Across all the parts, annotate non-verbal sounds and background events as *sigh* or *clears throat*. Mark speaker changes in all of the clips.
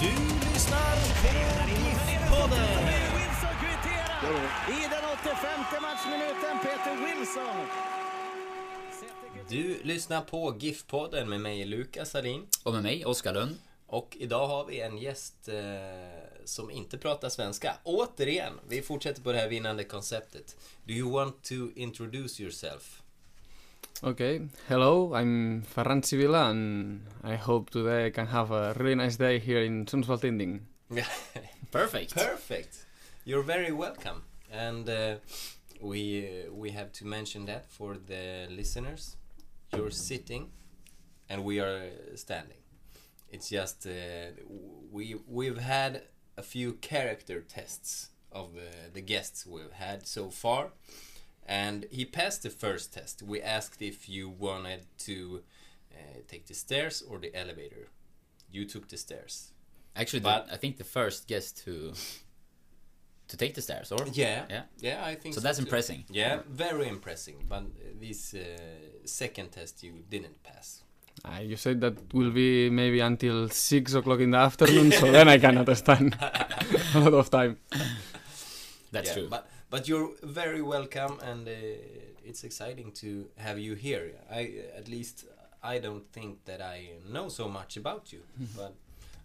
Speaker 1: Du lyssnar på GIF-podden.
Speaker 2: I den 85 matchminuten. Peter Wilson.
Speaker 3: Du lyssnar på GIF-podden med mig Lukas Sarin
Speaker 4: Och med mig, Oskar Lund.
Speaker 3: och idag har vi en gäst eh, som inte pratar svenska. Återigen, vi fortsätter på det här vinnande konceptet. Do you want to introduce yourself?
Speaker 5: Okay, hello, I'm Ferran Sibila and I hope today I can have a really nice day here in Sundsvall Tidning. *laughs*
Speaker 4: Perfect.
Speaker 3: Perfect. You're very welcome. And uh, we we have to mention that for the listeners. You're sitting, and we are standing. It's just uh, we we've had a few character tests of uh, the guests we've had so far, and he passed the first test. We asked if you wanted to uh, take the stairs or the elevator. You took the stairs.
Speaker 4: Actually,
Speaker 3: But-
Speaker 4: the, I think the first guest to to take the stairs, or
Speaker 3: Yeah,
Speaker 4: Yeah.
Speaker 3: yeah, I think
Speaker 4: So
Speaker 3: so.
Speaker 4: that's
Speaker 3: too.
Speaker 4: impressing.
Speaker 3: Yeah, very impressing. But this uh, second test you didn't pass.
Speaker 5: Uh, you said that will be maybe until 6 o'clock in the afternoon, so then I cannot *laughs* stand *laughs* a lot of time. *laughs*
Speaker 4: that's
Speaker 3: Yeah,
Speaker 4: true.
Speaker 3: But but you're very welcome, and uh, it's exciting to have you here. I at least I don't think that I know so much about you, but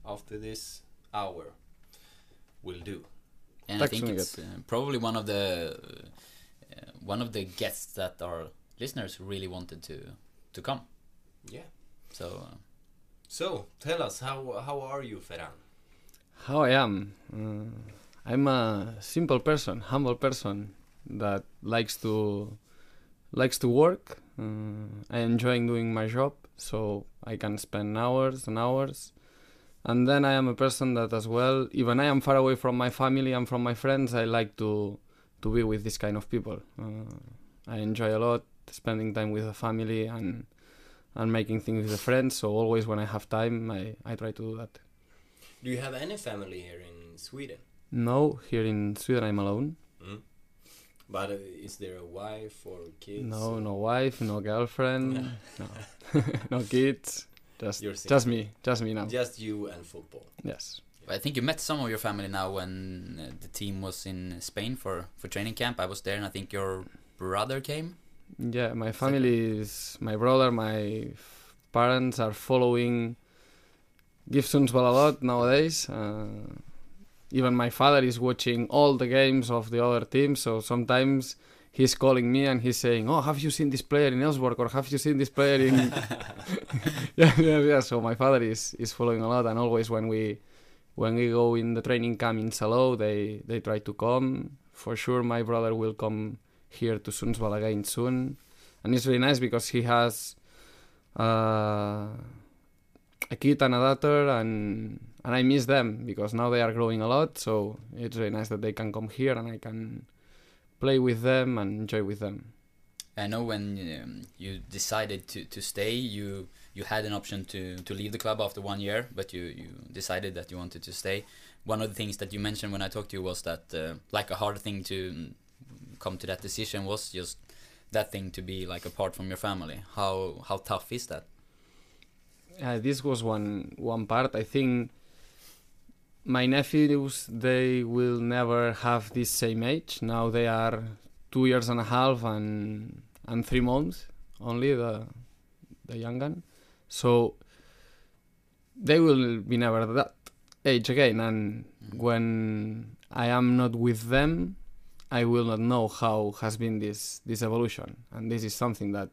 Speaker 3: after this hour, will do.
Speaker 4: and I think it's uh, probably one of the uh, one of the guests that our listeners really wanted to to come.
Speaker 3: Yeah.
Speaker 4: So uh,
Speaker 3: So tell us how how are you, Ferran?
Speaker 5: How I am? Uh, I'm a simple person, humble person that likes to likes to work. Uh, I enjoy doing my job, so I can spend hours and hours. And then I am a person that, as well, even I am far away from my family and from my friends, I like to to be with this kind of people. Uh, I enjoy a lot spending time with the family and and making things with the friends. So always when I have time, I, I try to do that.
Speaker 3: Do you have any family here in Sweden?
Speaker 5: No, here in Sweden I'm alone.
Speaker 3: Mm. But uh, is there a wife or kids?
Speaker 5: No, no wife, no girlfriend, *laughs* no, *laughs* no kids. Just,
Speaker 3: You're
Speaker 5: just me, just me now.
Speaker 3: Just you and football.
Speaker 5: Yes.
Speaker 4: I think you met some of your family now when uh, the team was in Spain for for training camp. I was there, and I think your brother came.
Speaker 5: Yeah, my family is my brother, my f- parents are following GIF Sundsvall a lot nowadays. Uh, even my father is watching all the games of the other teams, so sometimes he's calling me and he's saying, "Oh, have you seen this player in Elfsborg or have you seen this player in?" *laughs* *laughs* yeah, yeah, yeah. So my father is is following a lot, and always when we when we go in the training camp in Salou, they they try to come. For sure, my brother will come here to Sundsvall again soon, and it's really nice because he has uh, a kid and a daughter, and and I miss them because now they are growing a lot. So it's really nice that they can come here and I can play with them and enjoy with them.
Speaker 4: I know when um, you decided to, to stay, you you had an option to, to leave the club after one year, but you, you decided that you wanted to stay. One of the things that you mentioned when I talked to you was that uh, like a hard thing to mm, come to that decision was just that thing to be like apart from your family. How how tough is that?
Speaker 5: Uh, this was one one part. I think my nephews they will never have this same age. Now they are two years and a half and and three months only the the young one. So they will be never that age again. And mm-hmm. when I am not with them, I will not know how has been this this evolution, and this is something that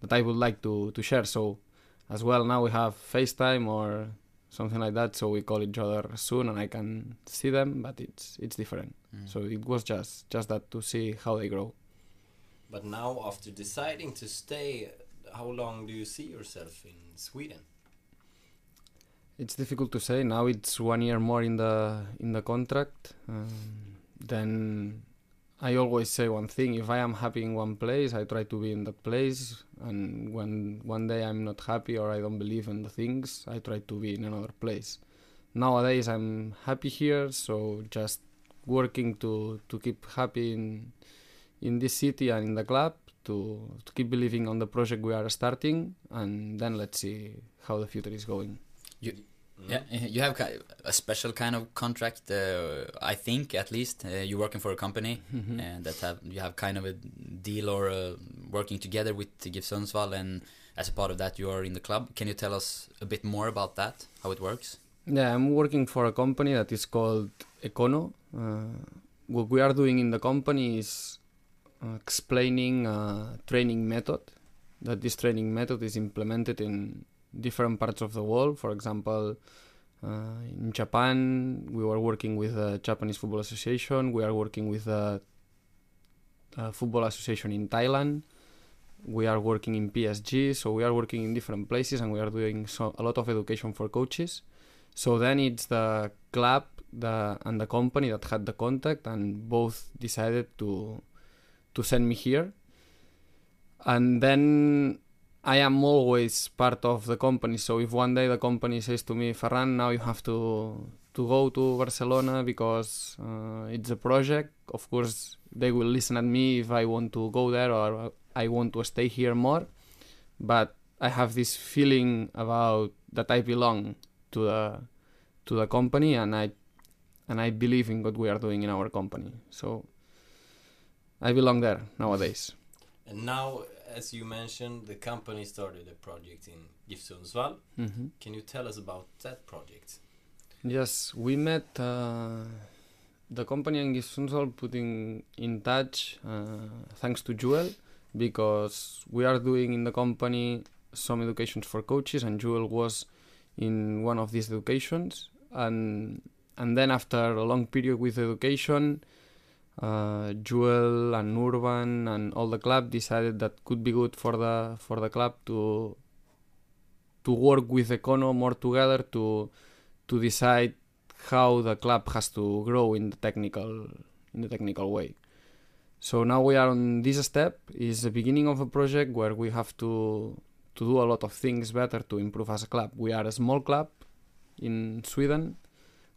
Speaker 5: that I would like to to share. So, as well, now we have FaceTime or something like that, so we call each other soon, and I can see them, but it's it's different.
Speaker 4: Mm.
Speaker 5: So it was just just that to see how they grow.
Speaker 3: But now, after deciding to stay, how long do you see yourself in Sweden?
Speaker 5: It's difficult to say. Now it's one year more in the in the contract. Um, then I always say one thing: if I am happy in one place, I try to be in that place. And when one day I'm not happy or I don't believe in the things, I try to be in another place. Nowadays I'm happy here, so just working to to keep happy in in this city and in the club to to keep believing on the project we are starting, and then let's see how the future is going.
Speaker 3: Mm.
Speaker 4: Yeah, uh, you have a special kind of contract. Uh, I think, at least, uh, you're working for a company
Speaker 5: Mhm.
Speaker 4: and that have you have kind of a deal or uh, working together with GIF Sundsvall, and as a part of that, you are in the club. Can you tell us a bit more about that? How it works?
Speaker 5: Yeah, I'm working for a company that is called Ekkono. Uh, what we are doing in the company is uh, explaining a training method. That this training method is implemented in different parts of the world. For example, uh, in Japan, we were working with the Japanese Football Association. We are working with the uh, Football Association in Thailand. We are working in PSG, so we are working in different places, and we are doing so, a lot of education for coaches. So then it's the club the and the company that had the contact, and both decided to to send me here. And then I am always part of the company. So if one day the company says to me, Ferran, now you have to to go to Barcelona because uh, it's a project, of course they will listen at me if I want to go there or I want to stay here more. But I have this feeling about that I belong to the to the company and I and I believe in what we are doing in our company. So I belong there nowadays.
Speaker 3: And now, as you mentioned, the company started a project in GIF Sundsvall.
Speaker 5: Mm-hmm.
Speaker 3: Can you tell us about that project?
Speaker 5: Yes, we met uh, the company and GIF Sundsvall putting in touch uh, thanks to Joel because we are doing in the company some educations for coaches and Joel was in one of these educations and and then after a long period with education uh, Joel and Urban and all the club decided that could be good for the for the club to to work with Ekkono more together to to decide how the club has to grow in the technical in the technical way. So now we are on this step is the beginning of a project where we have to to do a lot of things better to improve as a club. We are a small club in Sweden.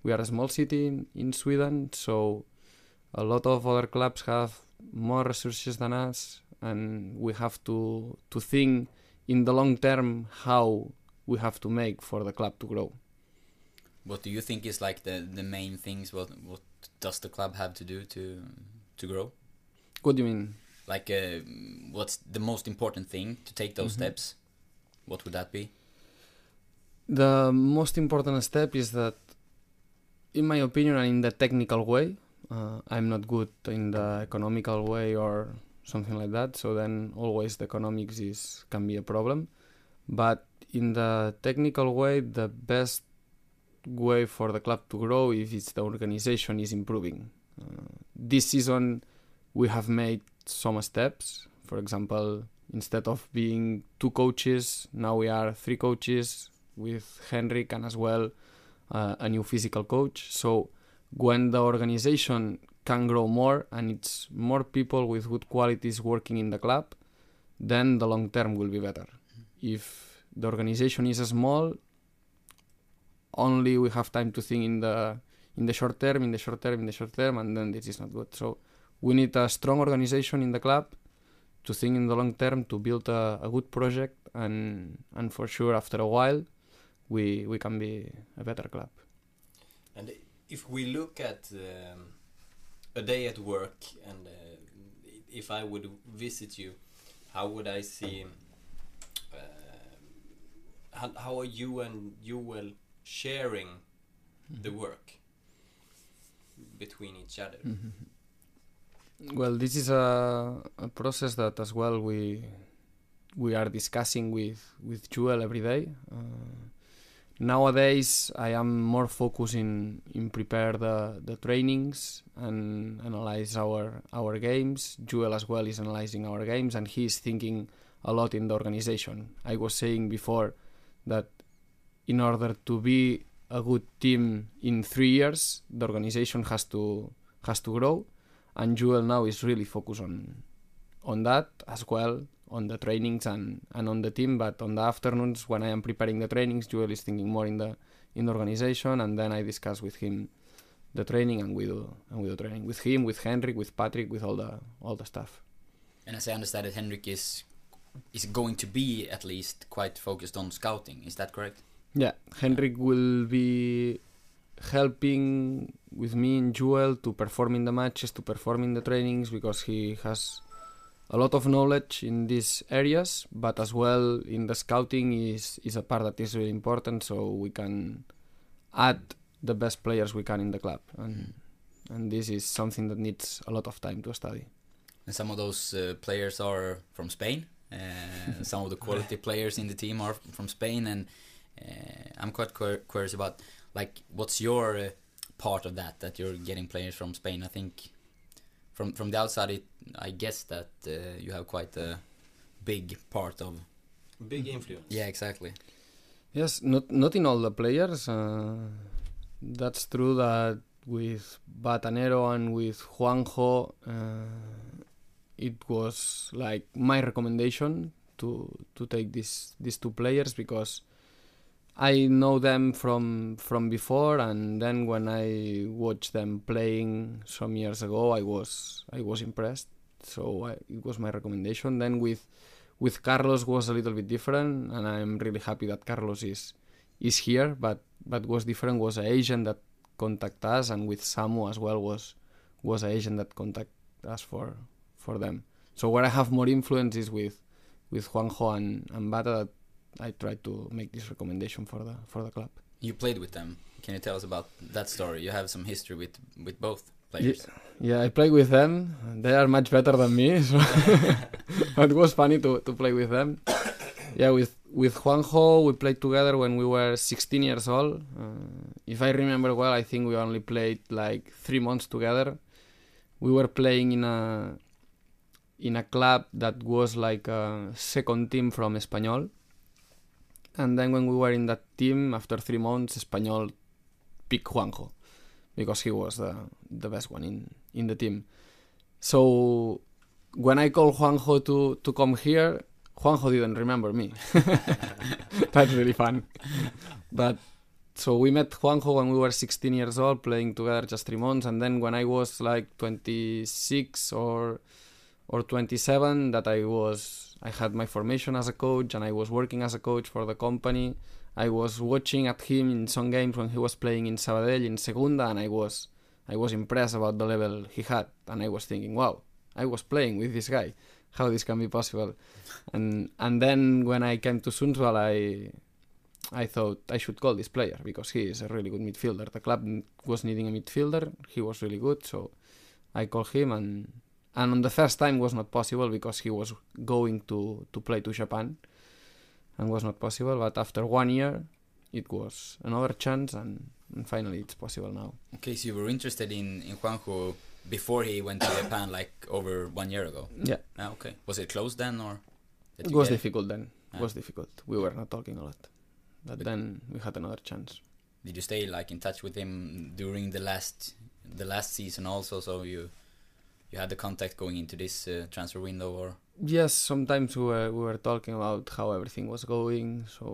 Speaker 5: We are a small city in, in Sweden, so a lot of other clubs have more resources than us and we have to to think in the long term how we have to make for the club to grow.
Speaker 4: What do you think is like the the main things? What what does the club have to do to to grow?
Speaker 5: What do you mean?
Speaker 4: Like, uh, what's the most important thing to take those
Speaker 5: Mhm.
Speaker 4: steps? What would that be?
Speaker 5: The most important step is that, in my opinion, and in the technical way, uh, I'm not good in the economical way or something like that. So then always the economics is can be a problem. But in the technical way, the best way for the club to grow if it's the organization is improving. Uh, this season, we have made some steps. For example, instead of being two coaches, now we are three coaches with Henrik and as well uh, a new physical coach. So when the organization can grow more and it's more people with good qualities working in the club, then the long term will be better. If the organization is small, only we have time to think in the in the short term, in the short term, in the short term, and then this is not good. So we need a strong organization in the club to think in the long term to build a, a good project and and for sure after a while we we can be a better club.
Speaker 3: And if we look at um, a day at work, and uh, if I would visit you, how would I see? Uh, how, how are you and you will sharing the work between each other?
Speaker 5: Well, this is a, a process that as well we we are discussing with with Joel every day. Uh, nowadays, I am more focused in in prepare the the trainings and analyze our our games. Joel as well is analyzing our games, and he is thinking a lot in the organization. I was saying before that in order to be a good team in three years, the organization has to has to grow and Joel now is really focused on on that as well on the trainings and, and on the team but on the afternoons when I am preparing the trainings Joel is thinking more in the in the organization and then I discuss with him the training and we do and we do training with him with Henrik with Patrick with all the all the stuff
Speaker 4: And as I understand it, Henrik is is going to be at least quite focused on scouting. Is that correct?
Speaker 5: yeah Henrik will be helping with me and Joel to perform in the matches, to perform in the trainings because he has a lot of knowledge in these areas, but as well in the scouting is is a part that is really important so we can add the best players we can in the club and and this is something that needs a lot of time to study.
Speaker 4: And some of those uh, players are from Spain. Uh, *laughs* some of the quality players in the team are from Spain, and uh, I'm quite cur- curious about like what's your uh, part of that that you're getting players from Spain. I think from from the outside, it, I guess that uh, you have quite a big part of.
Speaker 3: Big influence.
Speaker 4: Yeah, exactly.
Speaker 5: Yes, not not in all the players. Uh, that's true that with Batanero and with Juanjo, uh, it was like my recommendation to to take these these two players because I know them from from before, and then when I watched them playing some years ago, I was I was impressed. So I, it was my recommendation. Then with with Carlos was a little bit different, and I'm really happy that Carlos is is here. But but was different was an agent that contact us, and with Samu as well was was an agent that contact us for for them. So where I have more influence is with with Juanjo and, and Bata that I tried to make this recommendation for the for the club.
Speaker 4: You played with them. Can you tell us about that story? You have some history with with both players.
Speaker 5: Yeah, I played with them. They are much better than me, *laughs* so *laughs* it was funny to, to play with them. *coughs* Yeah, with with Juanjo, we played together when we were 16 years old. Uh, if I remember well, I think we only played like three months together. We were playing in a in a club that was like a second team from Espanyol. And then when we were in that team, after three months, Espanyol picked Juanjo because he was the, the best one in, in the team. So when I called Juanjo to, to come here, Juanjo didn't remember me. *laughs* That's really fun. But so we met Juanjo when we were 16 years old, playing together just three months, and then when I was like 26 or or 27, that I was I had my formation as a coach and I was working as a coach for the company. I was watching at him in some games when he was playing in Sabadell in Segunda, and I was I was impressed about the level he had, and I was thinking, wow, I was playing with this guy. How this can be possible? And and then when I came to Sundsvall, I I thought I should call this player because he is a really good midfielder. The club was needing a midfielder. He was really good, so I called him and and on the first time was not possible because he was going to to play to Japan and was not possible. But after one year, it was another chance, and, and finally it's possible now.
Speaker 4: Okay, so you were interested in in Juanjo before he went to Japan, like over one year ago.
Speaker 5: Yeah,
Speaker 4: Ah, okay. Was it closed then, or?
Speaker 5: it was difficult then. It
Speaker 4: Ah.
Speaker 5: was difficult. We were not talking a lot, but
Speaker 4: But-
Speaker 5: then we had another chance.
Speaker 4: Did you stay like in touch with him during the last the last season also? So you you had the contact going into this uh, transfer window, or
Speaker 5: Yes, sometimes we were we were talking about how everything was going, so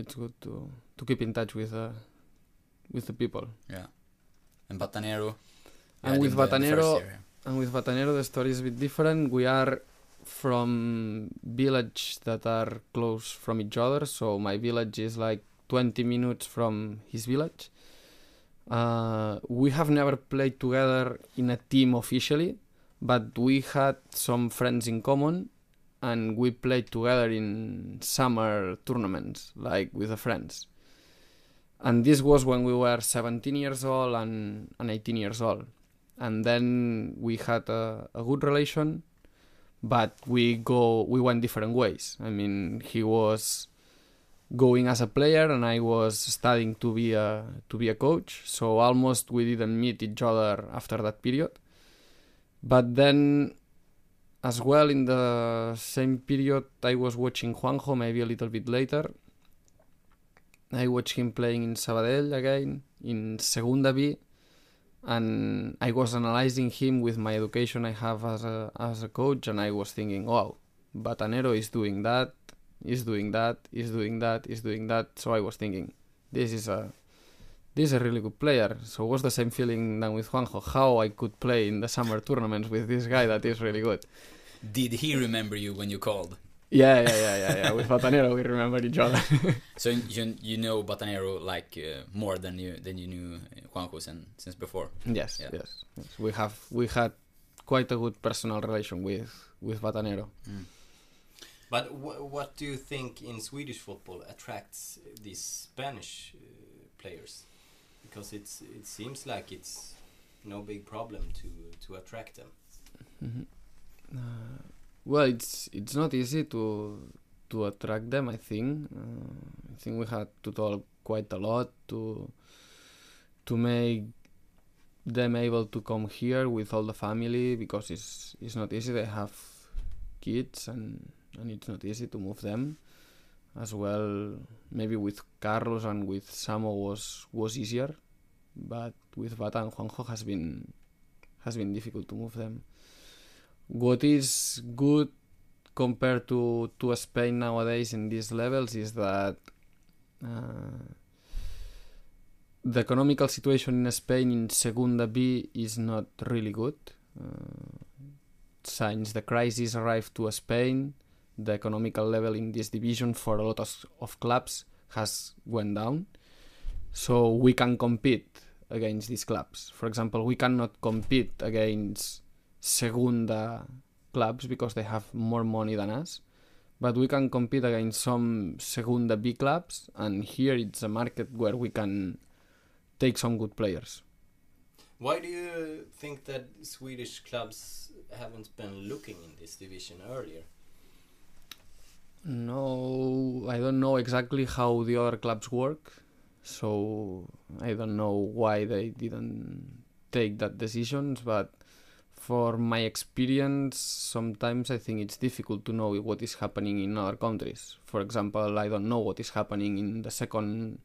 Speaker 5: it's good to to keep in touch with uh, with the people.
Speaker 4: yeah. And Batanero.
Speaker 5: And with
Speaker 4: him the- the first
Speaker 5: Batanero- And with Batanero, the story is a bit different. We are from village that are close from each other. So my village is like 20 minutes from his village. Uh, we have never played together in a team officially, but we had some friends in common, and we played together in summer tournaments, like with the friends. And this was when we were 17 years old and, and 18 years old and then we had a, a good relation, but we go we went different ways. I mean, he was going as a player, and I was studying to be a to be a coach. So almost we didn't meet each other after that period. But then, as well, in the same period, I was watching Juanjo maybe a little bit later. I watched him playing in Sabadell again in Segunda B, and I was analyzing him with my education I have as a as a coach, and I was thinking, wow, Batanero is doing that, is doing that, is doing that, is doing that. So I was thinking, this is a this is a really good player. So it was the same feeling than with Juanjo, how I could play in the summer tournaments with this guy that is really good.
Speaker 4: Did he remember you when you called?
Speaker 5: Yeah, yeah, yeah, yeah, yeah. With Batanero, we remember each other. *laughs*
Speaker 4: So you you know Batanero like uh, more than you than you knew uh, Juanjo since, since before.
Speaker 5: yes,
Speaker 4: Yeah.
Speaker 5: yes, yes. We have we had quite a good personal relation with with Batanero.
Speaker 4: Mm.
Speaker 3: But wh- what do you think in Swedish football attracts these Spanish uh, players? Because it's it seems like it's no big problem to to attract them.
Speaker 5: Mhm. Uh, well, it's it's not easy to to attract them. I think. Uh, I think we had to talk quite a lot to to make them able to come here with all the family because it's it's not easy. They have kids and and it's not easy to move them. As well, maybe with Carlos and with Samu was was easier, but with Bata and Juanjo has been has been difficult to move them. What is good compared to to Spain nowadays in these levels is that uh, the economical situation in Spain in Segunda B is not really good. Uh, since the crisis arrived to Spain, the economical level in this division for a lot of, of clubs has went down. So we can compete against these clubs. For example, we cannot compete against Segunda clubs because they have more money than us. But we can compete against some Segunda B clubs, and here it's a market where we can take some good players.
Speaker 3: Why do you think that Swedish clubs haven't been looking in this division earlier?
Speaker 5: No, I don't know exactly how the other clubs work, so I don't know why they didn't take that decisions. But for my experience, sometimes I think it's difficult to know what is happening in other countries. For example, I don't know what is happening in the second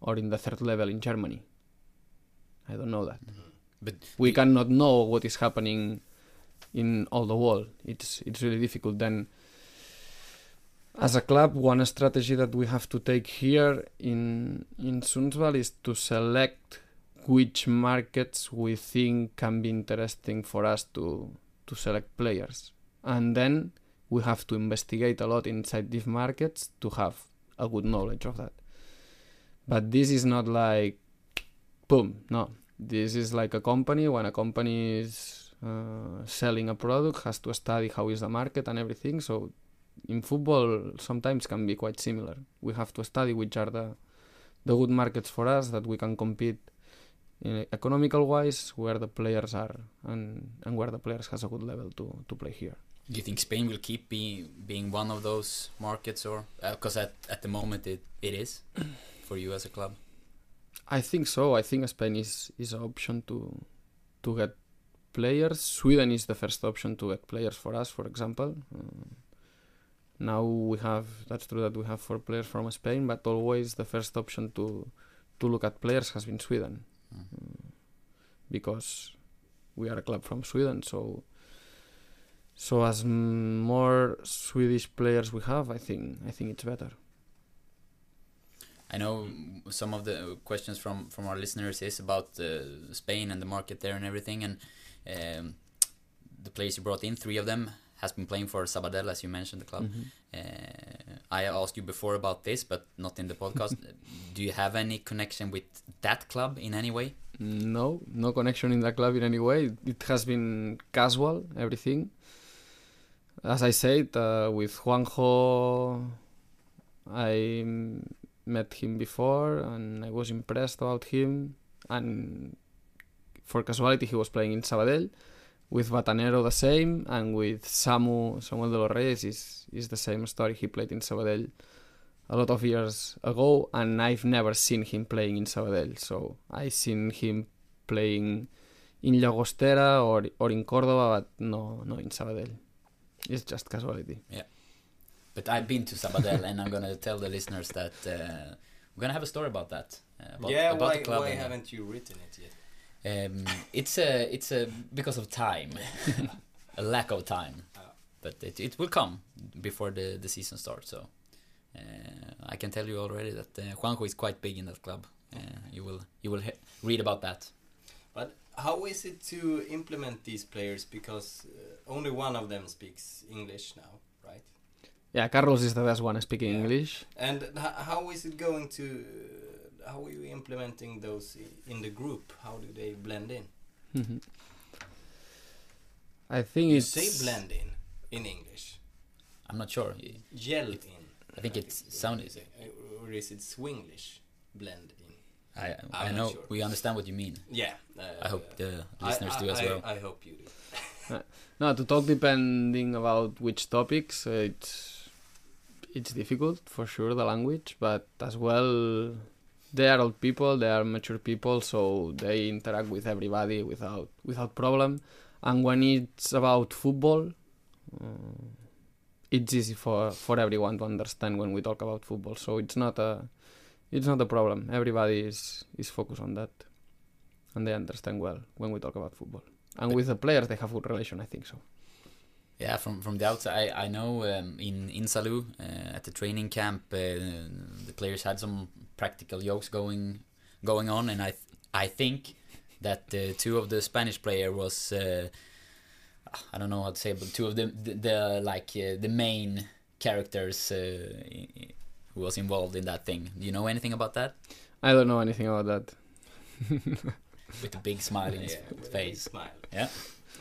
Speaker 5: or in the third level in Germany. I don't know that. Mm-hmm.
Speaker 4: But
Speaker 5: we cannot know what is happening in all the world. It's it's really difficult. Then, as a club, one strategy that we have to take here in in Sundsvall is to select which markets we think can be interesting for us to to select players, and then we have to investigate a lot inside these markets to have a good knowledge of that. But this is not like boom, no. This is like a company. When a company is uh, selling a product, has to study how is the market and everything. So in football, sometimes can be quite similar. We have to study which are the the good markets for us that we can compete in economical wise, where the players are and and where the players has a good level to to play here.
Speaker 4: Do you think Spain will keep be, being one of those markets, or because at at the moment it, it is *clears throat* for you as a club?
Speaker 5: I think so. I think Spain is is an option to to get players. Sweden is the first option to get players for us, for example. Uh, now we have that's true that we have four players from Spain, but always the first option to to look at players has been Sweden
Speaker 4: Mm.
Speaker 5: because we are a club from Sweden. So so as more Swedish players we have, I think I think it's better.
Speaker 4: I know some of the questions from from our listeners is about uh, Spain and the market there and everything, and um, the players you brought in, three of them has been playing for Sabadell, as you mentioned, the club.
Speaker 5: Mhm.
Speaker 4: Uh, I asked you before about this, but not in the podcast. *laughs* Do you have any connection with that club in any way?
Speaker 5: No, no connection in that club in any way. It has been casual, everything. As I said, uh, with Juanjo, I met him before and I was impressed about him. And for casuality, he was playing in Sabadell. With Batanero, the same, and with Samu Samuel de los Reyes is is the same story. He played in Sabadell a lot of years ago, and I've never seen him playing in Sabadell. So I seen him playing in Llagostera or or in Córdoba, but no, no in Sabadell. It's just casualty.
Speaker 4: Yeah, but I've been to Sabadell, and I'm gonna tell the listeners that uh, we're gonna have a story about that. Uh, about,
Speaker 3: yeah,
Speaker 4: about
Speaker 3: why,
Speaker 4: the club.
Speaker 3: why
Speaker 4: uh,
Speaker 3: haven't you written it yet?
Speaker 4: Um, it's a it's a because of time, *laughs* a lack of time. But it, it will come before the the season starts. So uh, I can tell you already that uh, Juanjo is quite big in that club. Uh, you will you will he- read about that.
Speaker 3: But how is it to implement these players? Because uh, only one of them speaks English now, right?
Speaker 5: Yeah, Carlos is the best one speaking
Speaker 3: Yeah.
Speaker 5: English.
Speaker 3: And h- how is it going to? How are you implementing those in the group? How do they blend in?
Speaker 5: Mhm. I think
Speaker 3: You
Speaker 5: it's
Speaker 3: say blend in in English.
Speaker 4: I'm not sure.
Speaker 3: Gel in.
Speaker 4: I think it's
Speaker 3: what
Speaker 4: sounded-
Speaker 3: you say. Uh, Or is it Swinglish? Blend in.
Speaker 4: I I
Speaker 3: I'm not
Speaker 4: know
Speaker 3: sure.
Speaker 4: we understand what you mean.
Speaker 3: Yeah.
Speaker 4: I hope the listeners
Speaker 3: I,
Speaker 4: do as
Speaker 3: I-
Speaker 4: well.
Speaker 3: I hope you do. *laughs*
Speaker 5: No, to talk depending about which topics, uh, it's it's difficult for sure the language, but as well, they are old people, they are mature people, so they interact with everybody without without problem. And when it's about football, uh, it's easy for for everyone to understand when we talk about football. So it's not a it's not a problem. Everybody is is focused on that, and they understand well when we talk about football. And with the players, they have good relation. I think so.
Speaker 4: Yeah, from from the outside, I, I know um, in in Salou uh, at the training camp, uh, the players had some practical jokes going going on, and I th- I think that uh, two of the Spanish player was uh, I don't know how to say, but two of the the, the like uh, the main characters uh, i- i- who was involved in that thing. Do you know anything about that?
Speaker 5: I don't know anything about that. *laughs*
Speaker 4: With a big smile in his *laughs*
Speaker 3: Yeah, with a big
Speaker 4: face.
Speaker 3: Smile.
Speaker 4: Yeah.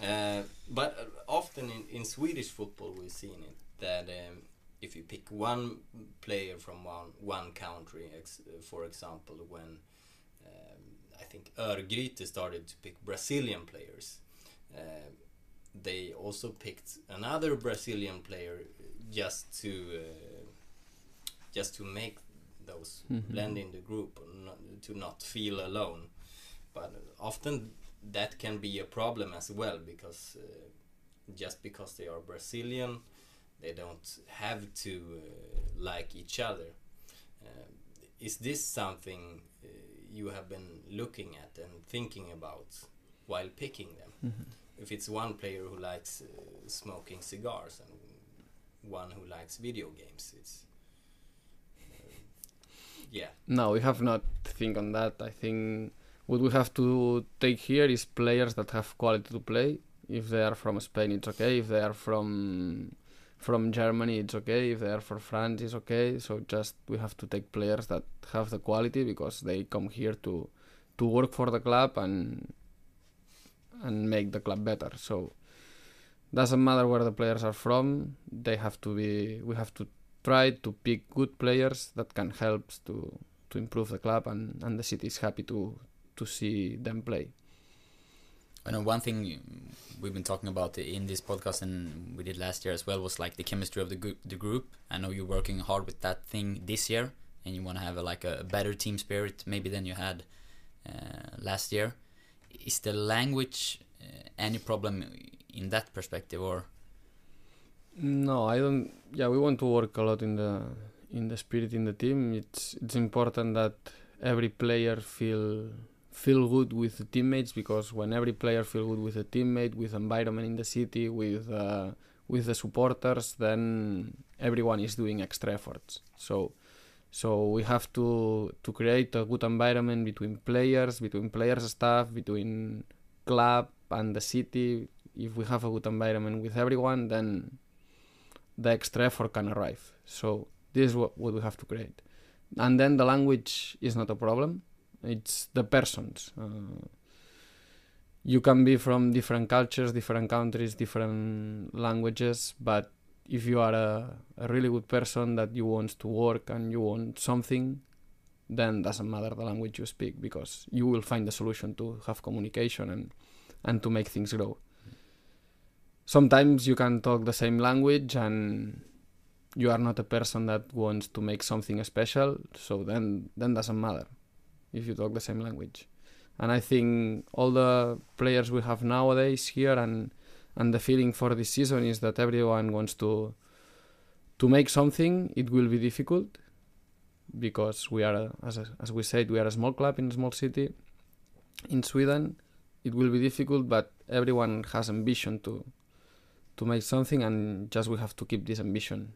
Speaker 3: Uh, but uh, often in, in Swedish football, we've seen it that um, if you pick one player from one one country, ex for example, when um, I think Örgryte started to pick Brazilian players, uh, they also picked another Brazilian player just to uh, just to make those
Speaker 5: Mhm.
Speaker 3: blend in the group, not, to not feel alone. But often that can be a problem as well because uh, just because they are Brazilian, they don't have to uh, like each other. Uh, is this something uh, you have been looking at and thinking about while picking them?
Speaker 5: Mhm.
Speaker 3: If it's one player who likes uh, smoking cigars and one who likes video games, it's uh, yeah.
Speaker 5: No, we have not think on that. I think what we have to take here is players that have quality to play. If they are from Spain, it's okay. If they are from from Germany, it's okay. If they are for France, it's okay. So just we have to take players that have the quality because they come here to to work for the club and and make the club better. So doesn't matter where the players are from. They have to be. We have to try to pick good players that can help to to improve the club and, and the city is happy to to see them play.
Speaker 4: I know one thing we've been talking about in this podcast and we did last year as well was like the chemistry of the group. The group. I know you're working hard with that thing this year, and you want to have a, like a better team spirit maybe than you had uh, last year. Is the language uh, any problem in that perspective, or
Speaker 5: No, I don't. Yeah, we want to work a lot in the in the spirit in the team. It's it's important that every player feel feel good with the teammates because when every player feel good with the teammate, with environment in the city, with uh, with the supporters, then everyone is doing extra efforts. So so we have to to create a good environment between players, between players staff, between club and the city. If we have a good environment with everyone, then the extra effort can arrive. So this is what, what we have to create. And then the language is not a problem. It's the persons. Uh, you can be from different cultures, different countries, different languages, but if you are a, a really good person that you want to work and you want something, then doesn't matter the language you speak because you will find the solution to have communication and and to make things grow. Sometimes you can talk the same language and you are not a person that wants to make something special, so then then doesn't matter if you talk the same language. And I think all the players we have nowadays here and and the feeling for this season is that everyone wants to to make something. It will be difficult because we are, as as we said, we are a small club in a small city in Sweden. It will be difficult, but everyone has ambition to to make something, and just we have to keep this ambition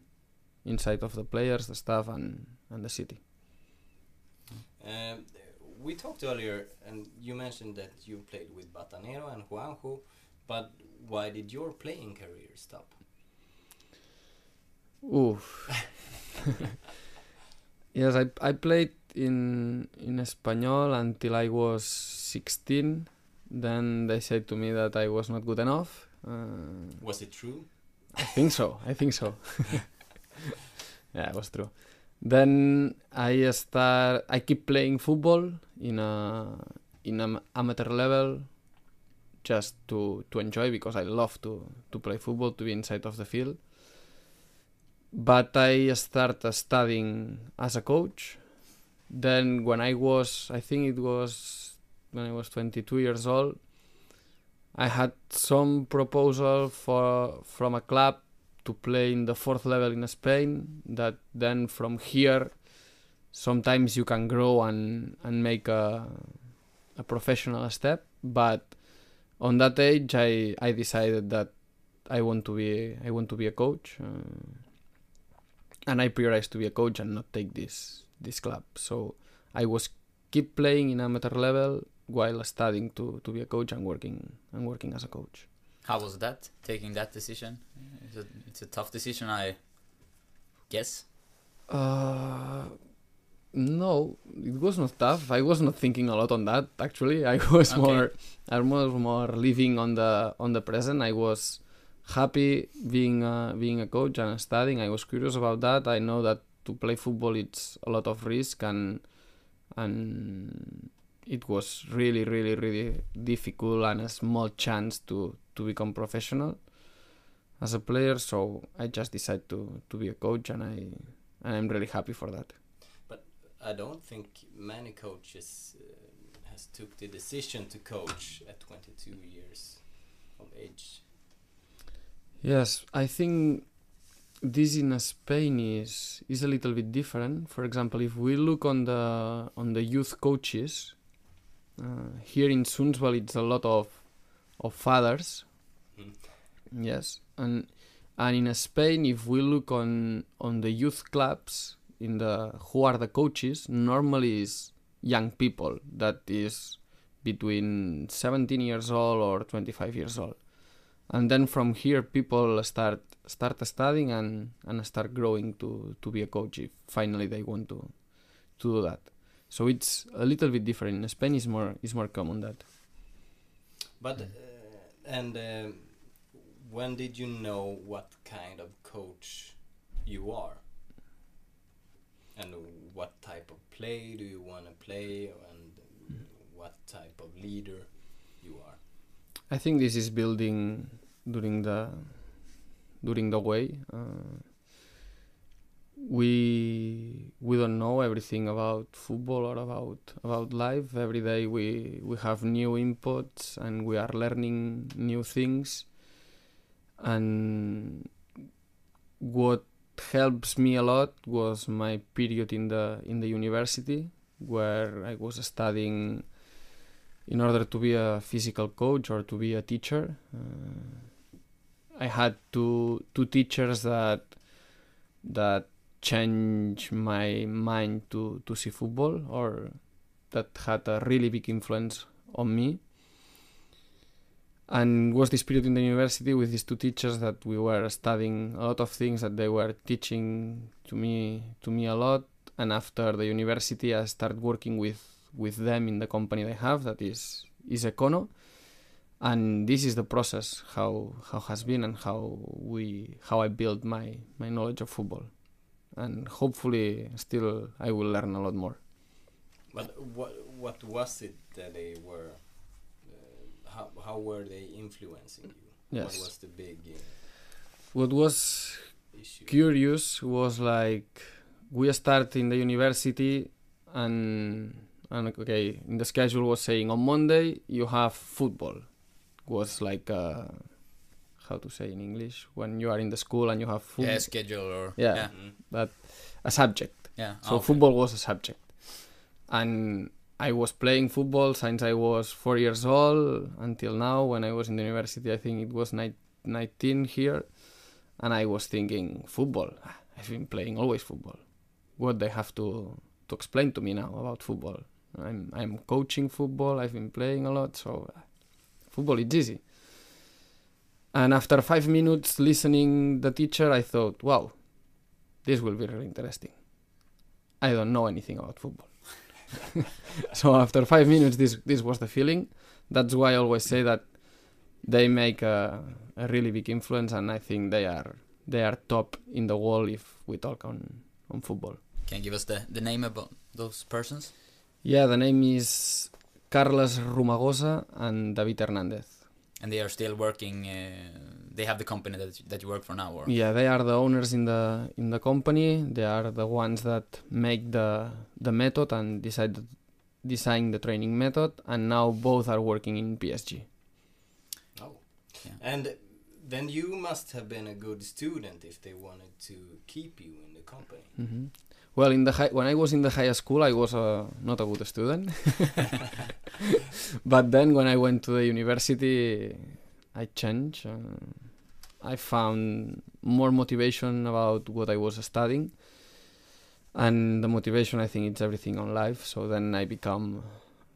Speaker 5: inside of the players, the staff, and and the city.
Speaker 3: Um, we talked earlier, and you mentioned that you played with Batanero and Juanjo, but why did your playing career stop?
Speaker 5: Oof. *laughs* yes, I I played in in Espanyol until I was 16. Then they said to me that I was not good enough. Uh,
Speaker 3: Was it true?
Speaker 5: I think so. I think so. *laughs* yeah, it was true. Then I start. I keep playing football in a in an amateur level, just to to enjoy because I love to to play football, to be inside of the field. But I start studying as a coach. Then when I was, I think it was when I was 22 years old, I had some proposal for from a club to play in the fourth level in Spain. That then from here, sometimes you can grow and and make a a professional step. But on that age, I I decided that I want to be I want to be a coach, uh, and I prioritized to be a coach and not take this this club. So I was keep playing in amateur level while studying to, to be a coach and working and working as a coach.
Speaker 4: How was that? Taking that decision? It's a, it's a tough decision, I guess.
Speaker 5: Uh, no, it was not tough. I was not thinking a lot on that. Actually, *laughs* I was
Speaker 4: Okay.
Speaker 5: more, I was more living on the on the present. I was happy being a, being a coach and studying. I was curious about that. I know that to play football it's a lot of risk and and it was really really really difficult and a small chance to to become professional as a player. So I just decided to to be a coach and I and I'm really happy for that.
Speaker 3: But I don't think many coaches uh, has took the decision to coach at 22 years of age.
Speaker 5: Yes, I think this in Spain is is a little bit different. For example, if we look on the on the youth coaches, uh, here in Sundsvall, it's a lot of of fathers.
Speaker 3: Mm.
Speaker 5: Yes, and and in Spain, if we look on on the youth clubs, in the who are the coaches, normally is young people that is between 17 years old or 25 years old and then from here people start start studying and and start growing to to be a coach if finally they want to to do that so it's a little bit different in spain is more is more common that
Speaker 3: But uh, and um when did you know what kind of coach you are? And what type of play do you want to play and what type of leader you are?
Speaker 5: i think this is building during the during the way uh, we we don't know everything about football or about about life every day we we have new inputs and we are learning new things and what helps me a lot was my period in the in the university where I was studying in order to be a physical coach or to be a teacher. Uh, I had two two teachers that that changed my mind to to see football or that had a really big influence on me. And was this period in the university with these two teachers that we were studying a lot of things that they were teaching to me to me a lot. And after the university, I started working with with them in the company they have that is is Ekkono and this is the process how how has been and how we how I built my my knowledge of football and hopefully still I will learn a lot more
Speaker 3: But what what was it that they were? Uh, how how were they influencing you?
Speaker 5: Yes.
Speaker 3: What was the big uh,
Speaker 5: What was
Speaker 3: issue?
Speaker 5: curious was like we start in the university and and okay in the schedule was saying on Monday you have football was like uh, how to say in English when you are in the school and you have football
Speaker 4: Yeah, schedule or
Speaker 5: Yeah.
Speaker 4: yeah,
Speaker 3: Mm.
Speaker 5: but a subject.
Speaker 4: Yeah.
Speaker 5: so
Speaker 4: okay.
Speaker 5: football was a subject. And I was playing football since I was four years old until now. When I was in the university I think it was ni- 19 here. And I was thinking football? I've been playing always football. What they have to to explain to me now about football? I'm I'm coaching football. I've been playing a lot. So ah, football is easy and after 5 minutes listening the teacher I thought wow this will be really interesting I don't know anything about football. *laughs* so after five minutes, this this was the feeling. That's why I always say that they make a, a really big influence, and I think they are they are top in the world if we talk on on football.
Speaker 4: Can you give us the, the name about those persons?
Speaker 5: Yeah, the name is Carlos Romagosa and David Hernandez.
Speaker 4: And they are still working. Uh, they have the company that that you work for now, or
Speaker 5: Yeah, they are the owners in the in the company. They are the ones that make the the method and decide design the training method, and now both are working in PSG.
Speaker 3: Oh.
Speaker 4: Yeah.
Speaker 3: And then you must have been a good student if they wanted to keep you in the company.
Speaker 5: hmm Well, in the high, when I was in the high school, I was uh, not a good student. *laughs* but then when I went to the university, I changed. Uh, I found more motivation about what I was studying, and the motivation I think it's everything on life. So then I become,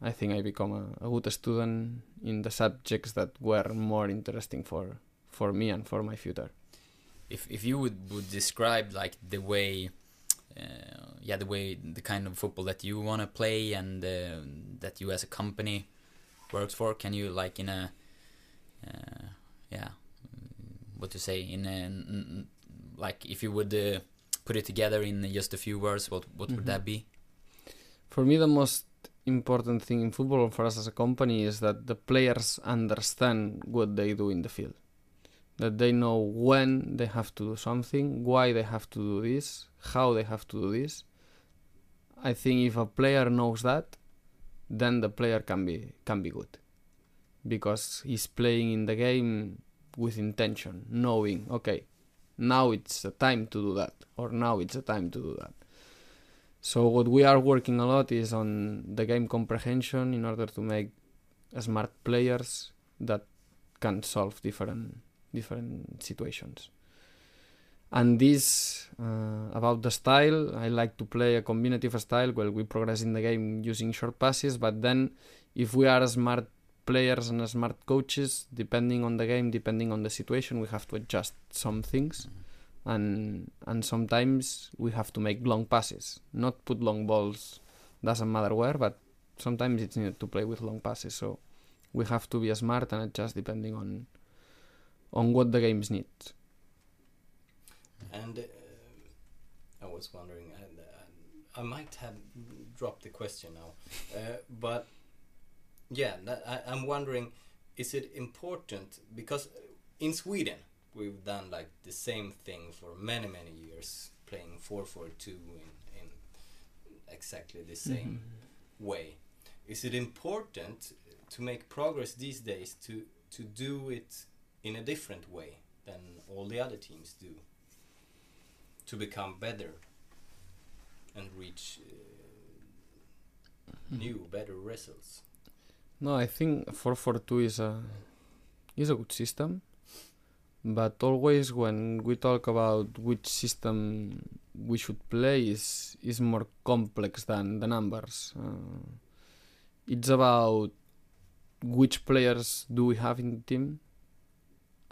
Speaker 5: I think I become a, a good student in the subjects that were more interesting for for me and for my future.
Speaker 4: if if you would would describe like the way, yeah, the way the kind of football that you want to play and uh, that you as a company works for, can you like in a, uh, yeah, mm, what to say in a like if you would uh, put it together in just a few words, what what would
Speaker 5: Mhm.
Speaker 4: that be?
Speaker 5: For me, the most important thing in football for us as a company is that the players understand what they do in the field. That they know when they have to do something, why they have to do this, how they have to do this. I think if a player knows that, then the player can be can be good, because he's playing in the game with intention, knowing okay, now it's the time to do that, or now it's the time to do that. So what we are working a lot is on the game comprehension in order to make smart players that can solve different different situations. And this uh, about the style, I like to play a combinative style where we progress in the game using short passes. But then, if we are smart players and smart coaches, depending on the game, depending on the situation, we have to adjust some things and and sometimes we have to make long passes not put long balls doesn't matter where but sometimes it's needed to play with long passes so we have to be smart and adjust depending on on what the games need
Speaker 3: And uh, I was wondering, and uh, I might have dropped the question now, uh, but yeah, that, I, I'm wondering, is it important because in Sweden we've done like the same thing for many many years, playing four four two in in exactly the same way. Is it important to make progress these days to to do it in a different way than all the other teams do? to become better and reach uh, new, better results.
Speaker 5: no i think 442 is a is a good system but always when we talk about which system we should play is is more complex than the numbers uh, it's about which players do we have in the team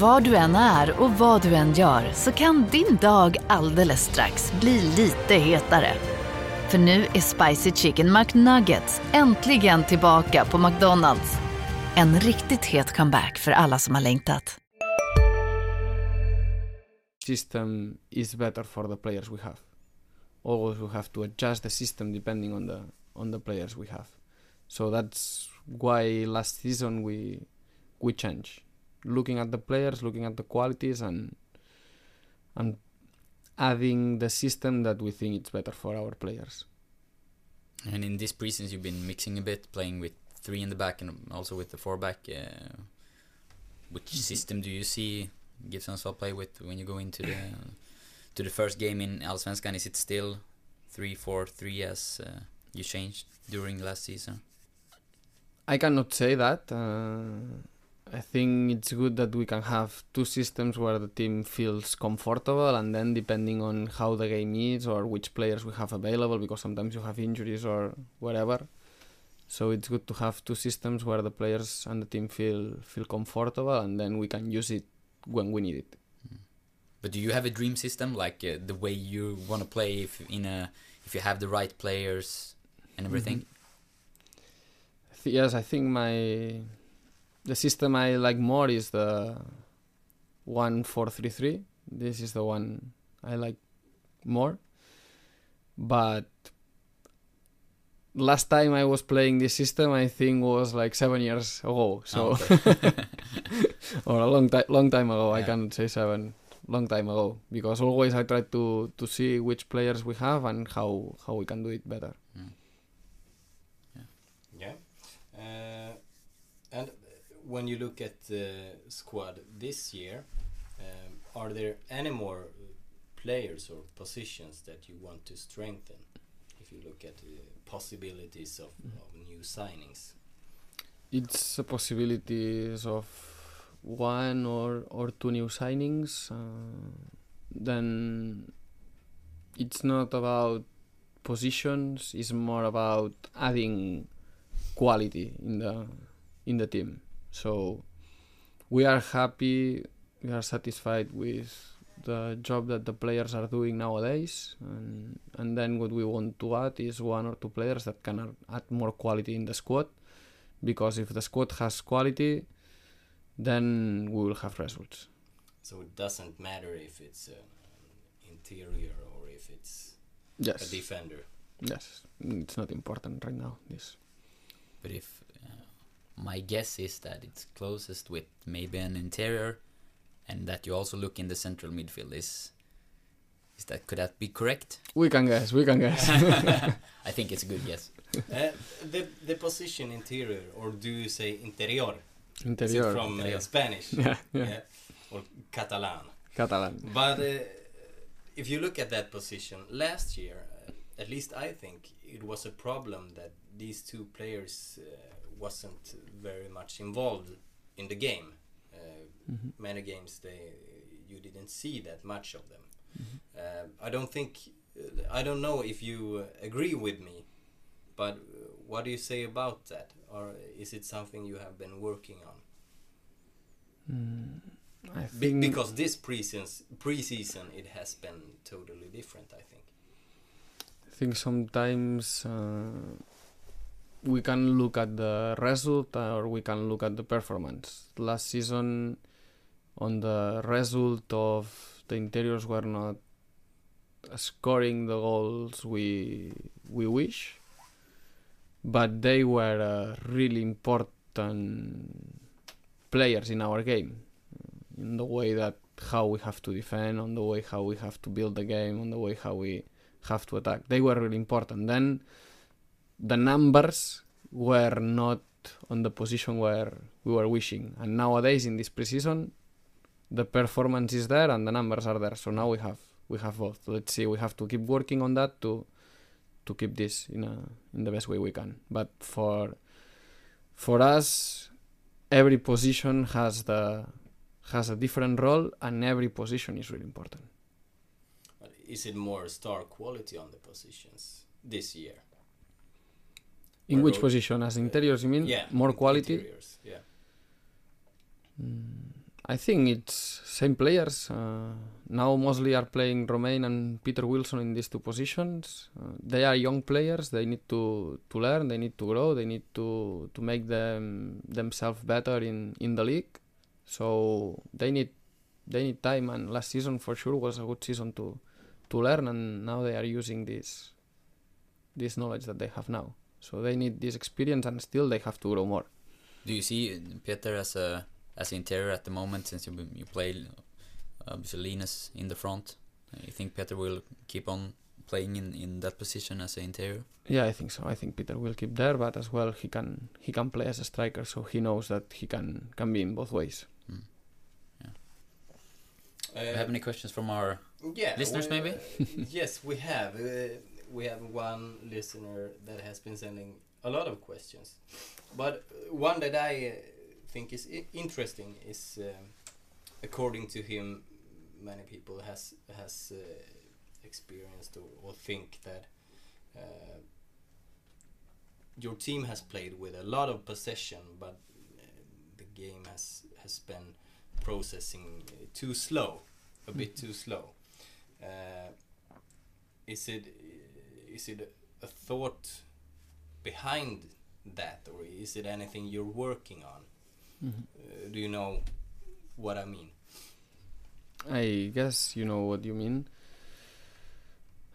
Speaker 6: Var du än är och vad du än gör så kan din dag alldeles strax bli lite hetare. För nu är Spicy Chicken McNuggets äntligen tillbaka på McDonalds. En riktigt het comeback för alla som har längtat.
Speaker 5: system is better for the players we have. Always we have to adjust the system depending on the on the players we have. So that's why last season we we changed. Looking at the players, looking at the qualities, and and adding the system that we think it's better for our players.
Speaker 4: And in this preseason, you've been mixing a bit, playing with three in the back and also with the four back. Uh, which system do you see Gibson will play with when you go into the to the first game in Allsvenskan? Is it still three four three as uh, you changed during last season?
Speaker 5: I cannot say that. Uh, I think it's good that we can have two systems where the team feels comfortable, and then depending on how the game is or which players we have available, because sometimes you have injuries or whatever. So it's good to have two systems where the players and the team feel feel comfortable, and then we can use it when we need it.
Speaker 4: But do you have a dream system, like uh, the way you want to play, if in a if you have the right players and everything?
Speaker 5: I thi- yes, I think my the system I like more is the one four three three. This is the one I like more. But last time I was playing this system, I think was like seven years ago. So
Speaker 4: Oh, okay. *laughs*
Speaker 5: or a long time, long time ago. I
Speaker 4: Yeah.
Speaker 5: cannot say seven, long time ago. Because always I try to to see which players we have and how how we can do it better.
Speaker 3: Yeah. Uh, and when you look at the squad this year, um, are there any more players or positions that you want to strengthen? If you look at the possibilities of, of new signings.
Speaker 5: it's a possibilities of one or or two new signings. Uh, then it's not about positions; it's more about adding quality in the in the team. So we are happy, we are satisfied with the job that the players are doing nowadays, and and then what we want to add is one or two players that can add more quality in the squad because if the squad has quality, then we will have results.
Speaker 3: So it doesn't matter if it's an interior or if it's a defender.
Speaker 5: yes, it's not important right now. This
Speaker 4: But if my guess is that it's closest with maybe an interior, and that you also look in the central midfield. Is is that could that be correct?
Speaker 5: we can guess, we can guess. *laughs* *laughs*
Speaker 4: I think it's a good guess.
Speaker 3: Uh, the the position interior, or do you say interior? Is it
Speaker 5: Interior,
Speaker 3: from uh,
Speaker 4: Interior.
Speaker 3: Spanish? *laughs*
Speaker 5: yeah, yeah,
Speaker 3: Or Catalan?
Speaker 5: Catalan.
Speaker 3: But uh, if you look at that position last year, uh, at least I think it was a problem that these two players uh, wasn't very much involved in the game. Uh,
Speaker 5: Mhm.
Speaker 3: Many games they you didn't see that much of them.
Speaker 5: Mhm.
Speaker 3: Uh, I don't think uh, I don't know if you agree with me, but what do you say about that? Or is it something you have been working on?
Speaker 5: Mm, I
Speaker 3: Be- because this preseason, preseason it has been totally different. I think.
Speaker 5: I think sometimes uh, we can look at the result or we can look at the performance. Last season, on the result of the interiors were not scoring the goals we we wish, but they were uh, really important players in our game, in the way that how we have to defend, on the way how we have to build the game, on the way how we have to attack. They were really important. Then the numbers were not on the position where we were wishing. And nowadays in this preseason, the performance is there and the numbers are there. So now we have we have both. Let's see. We have to keep working on that to to keep this in a in the best way we can. But for for us, every position has the has a different role, and every position is really important.
Speaker 3: Is it more star quality on the positions this year?
Speaker 5: In which position? As interiors, you mean?
Speaker 3: yeah,
Speaker 5: More quality?
Speaker 3: Interiors, yeah.
Speaker 5: Mm, I think it's same players. Uh, now mostly are playing Romain and Peter Wilson in these two positions. Uh, they are young players. They need to, to learn. They need to grow. They need to, to make them themselves better in, in the league. So they need they need time. And last season for sure was a good season to to learn. And now they are using this this knowledge that they have now. So they need this experience, and still they have to grow more.
Speaker 4: Do you see Peter as a as interior at the moment since you you play obviously Linus in the front? You think Peter will keep on playing in, in that position as an interior?
Speaker 5: Yeah, I think so. I think Peter will keep there, but as well he can he can play as a striker, so he knows that he can can be in both ways.
Speaker 4: Mm. Yeah. Uh, have any questions from our
Speaker 3: yeah,
Speaker 4: listeners, maybe?
Speaker 3: yes, we have. Uh, we have one listener that has been sending a lot of questions, but one that I uh, think is interesting is, um, according to him, many people has has uh, experienced or, or, think that uh, your team has played with a lot of possession, but uh, the game has has been processing too slow, a bit too slow. Uh, is it is it a thought behind that, or is it anything you're working on? Mm -hmm. uh, do you know what I mean?
Speaker 5: I guess you know what you mean.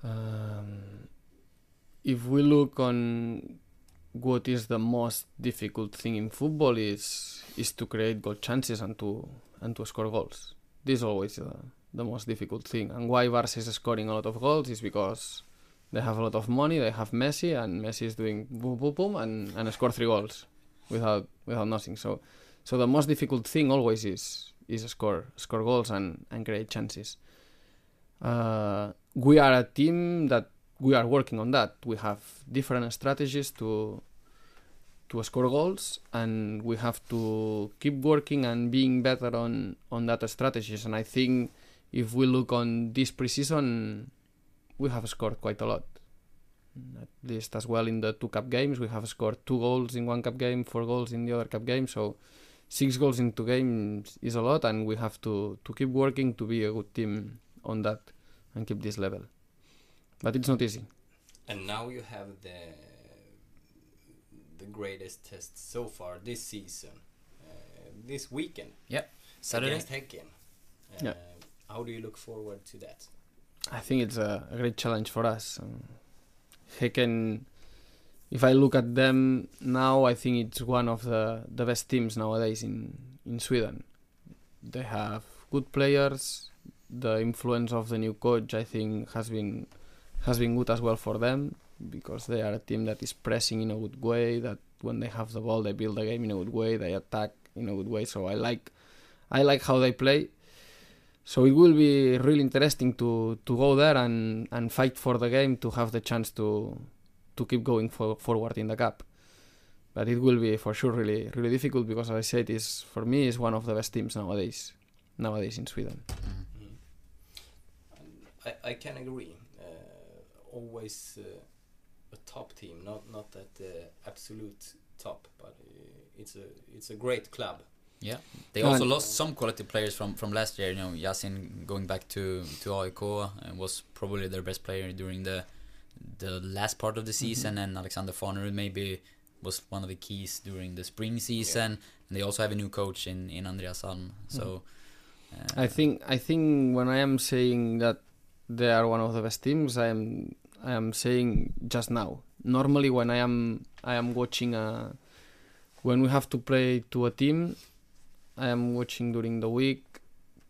Speaker 5: Um, if we look on what is the most difficult thing in football is is to create goal chances and to and to score goals. This is always uh, the most difficult thing. And why Barca is scoring a lot of goals is because they have a lot of money. They have Messi, and Messi is doing boom, boom, boom, and, and score three goals without without nothing. So, so the most difficult thing always is is score score goals and and create chances. Uh, we are a team that we are working on that. We have different strategies to to score goals, and we have to keep working and being better on on that strategies. And I think if we look on this preseason we have scored quite a lot. At least as well in the two cup games, we have scored two goals in one cup game, four goals in the other cup game. So six goals in two games is a lot, and we have to to keep working to be a good team on that and keep this level. But it's not easy.
Speaker 3: And now you have the the greatest test so far this season, uh, this weekend.
Speaker 4: Yeah, Saturday
Speaker 3: against Häcken. Uh, yeah. How do you look forward to that?
Speaker 5: I think it's a, a great challenge for us. Um, Häcken, if I look at them now, I think it's one of the, the best teams nowadays in, in Sweden. They have good players. The influence of the new coach, I think, has been has been good as well for them because they are a team that is pressing in a good way. That when they have the ball, they build the game in a good way. They attack in a good way. So I like I like how they play so it will be really interesting to to go there and and fight for the game to have the chance to to keep going for, forward in the cup. But it will be for sure really really difficult because as I said is for me is one of the best teams nowadays nowadays in Sweden.
Speaker 3: Mm-hmm. I, I can agree. Uh, always uh, a top team not not at the absolute top but uh, it's a it's a great club
Speaker 4: yeah, they also lost some quality players from from last year. You know, Yasin going back to to AIK uh, was probably their best player during the the last part of the mm-hmm. season, mm -hmm. and Alexander Farnerud maybe was one of the keys during the spring season. Yeah. And they also have a new coach in in Andreas Alm. So mm.
Speaker 5: uh, I think I think when I am saying that they are one of the best teams, I am I am saying just now. Normally, when I am I am watching a when we have to play to a team I am watching during the week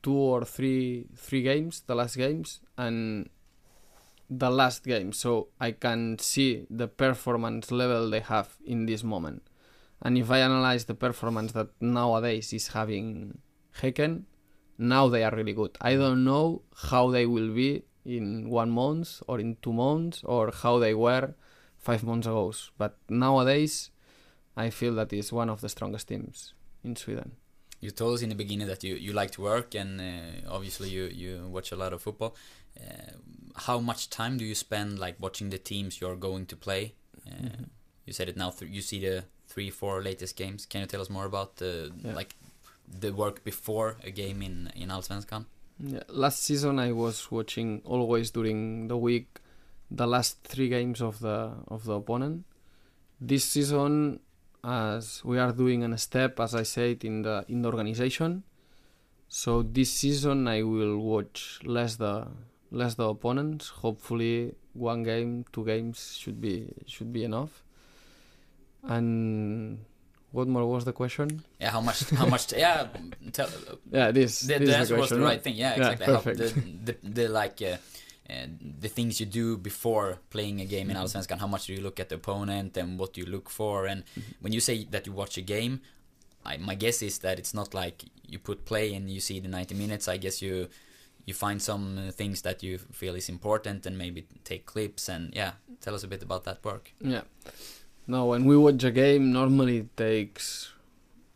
Speaker 5: two or three three games, the last games, and the last game, so I can see the performance level they have in this moment. And if I analyze the performance that nowadays is having Häcken, now they are really good. I don't know how they will be in one month or in two months or how they were five months ago. But nowadays, I feel that is one of the strongest teams in Sweden
Speaker 4: you told us in the beginning that you, you like to work and uh, obviously you, you watch a lot of football. Uh, how much time do you spend like watching the teams you're going to play? Uh, mm -hmm. You said it now. you see the three, four latest games. Can you tell us more about the yeah. like the work before a game in in Allsvenskan?
Speaker 5: Yeah, last season I was watching always during the week the last three games of the of the opponent. This season, as we are doing a step, as I said, in the in the organization. So this season I will watch less the less the opponents. Hopefully, one game, two games should be should be enough. And what more was the question?
Speaker 4: Yeah, how much? How much? yeah, tell, *laughs*
Speaker 5: Yeah, this.
Speaker 4: the,
Speaker 5: this
Speaker 4: the
Speaker 5: is
Speaker 4: answer was the
Speaker 5: question,
Speaker 4: right thing. Yeah, exactly. How-
Speaker 5: perfect.
Speaker 4: the, the, the like uh, the things you do before playing a game in Allsvenskan. How much do you look at the opponent and what do you look for? And when you say that you watch a game, I, my guess is that it's not like you put play and you see the 90 minutes. I guess you you find some uh, things that you feel is important and maybe take clips and yeah. Tell us a bit about that work.
Speaker 5: Yeah. No, when we watch a game, normally it takes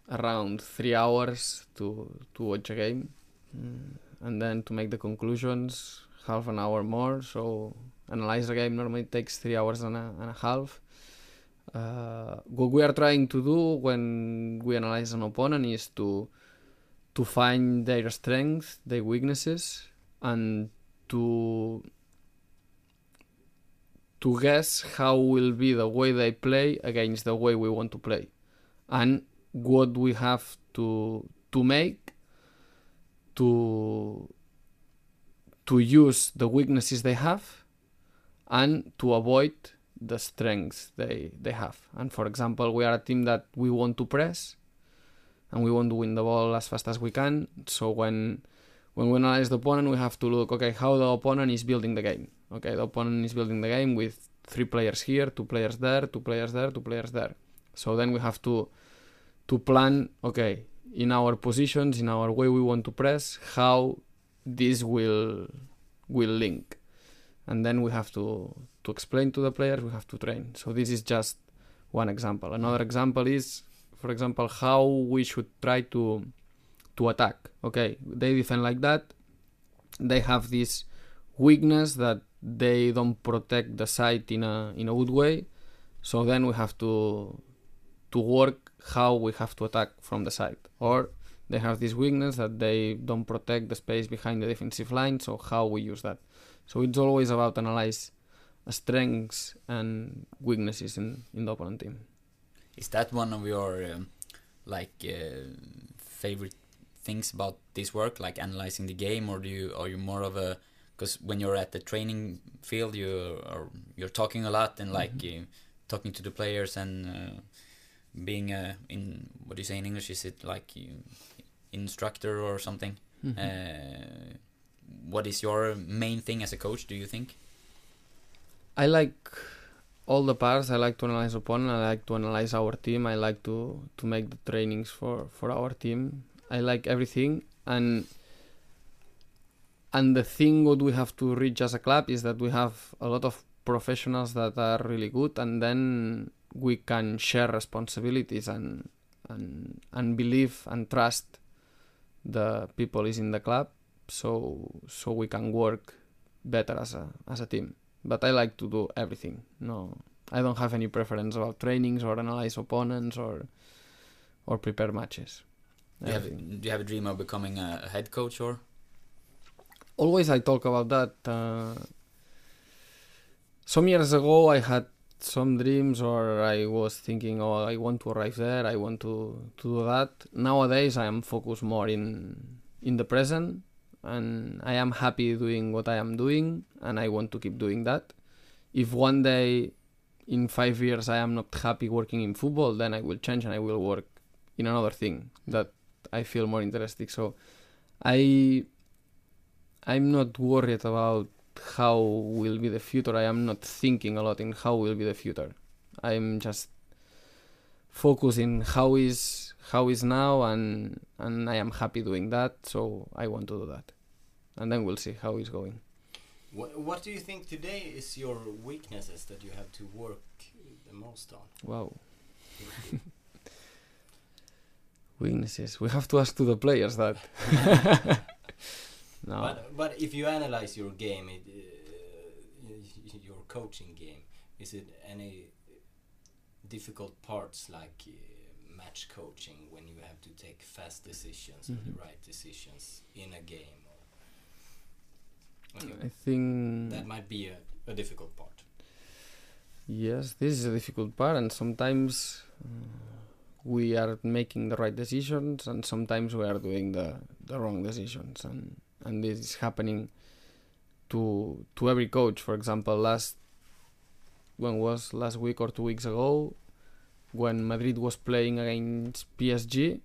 Speaker 5: around three hours to to watch a game, mm. and then to make the conclusions, half an hour more. So analyze the game normally takes three hours and a, and a half. Uh, what we are trying to do when we analyze an opponent is to to find their strengths, their weaknesses, and to to guess how will be the way they play against the way we want to play and what we have to to make to to use the weaknesses they have and to avoid the strengths they they have. And for example we are a team that we want to press and we want to win the ball as fast as we can. So when when we analyze the opponent we have to look okay how the opponent is building the game. Okay the opponent is building the game with three players here two players there two players there two players there. So then we have to to plan okay in our positions in our way we want to press how this will will link. And then we have to to explain to the players we have to train. So this is just one example. Another example is for example how we should try to to attack. Okay they defend like that. They have this weakness that they don't protect the site in a in a good way. So then we have to to work how we have to attack from the side or they have this weakness that they don't protect the space behind the defensive line so how we use that? So it's always about analyze strengths and weaknesses in, in the opponent team.
Speaker 4: Is that one of your um, like uh, favorite things about this work, like analyzing the game, or do you are you more of a because when you're at the training field, you are you're talking a lot and like uh, talking to the players and uh, being a in what do you say in English? Is it like you, instructor or something?
Speaker 5: Mhm.
Speaker 4: Uh, what is your main thing as a coach? Do you think?
Speaker 5: I like all the parts. I like to analyze opponent. I like to analyze our team. I like to to make the trainings for for our team. I like everything, and and the thing what we have to reach as a club is that we have a lot of professionals that are really good, and then we can share responsibilities and and and believe and trust the people is in the club, so so we can work better as a as a team but I like to do everything. No, I don't have any preference about trainings or analyze opponents or or prepare matches.
Speaker 4: Do you have, do you have a dream of becoming a, a head coach or?
Speaker 5: Always I talk about that. Uh, some years ago I had some dreams or I was thinking, oh, I want to arrive there. I want to to do that. Nowadays I am focused more in in the present and I am happy doing what I am doing and I want to keep doing that. If one day in five years I am not happy working in football, then I will change and I will work in another thing that I feel more interesting. So I I'm not worried about how will be the future. I am not thinking a lot in how will be the future. I'm just focusing how is how is now and and I am happy doing that, so I want to do that. And then we'll see how it's going.
Speaker 3: What, what do you think today is your weaknesses that you have to work the most on?
Speaker 5: Wow. *laughs* Weaknesses. We have to ask to the players that. *laughs* *laughs* no.
Speaker 3: But, but if you analyze your game, it, uh, your coaching game, is it any difficult parts like uh, match coaching when you have to take fast decisions or
Speaker 5: Mhm.
Speaker 3: the right decisions in a game? Or Okay,
Speaker 5: I think
Speaker 3: that might be a, a difficult part.
Speaker 5: Yes, this is a difficult part, and sometimes uh, we are making the right decisions, and sometimes we are doing the, the wrong decisions, and and this is happening to to every coach. For example, last when was last week or two weeks ago, when Madrid was playing against PSG.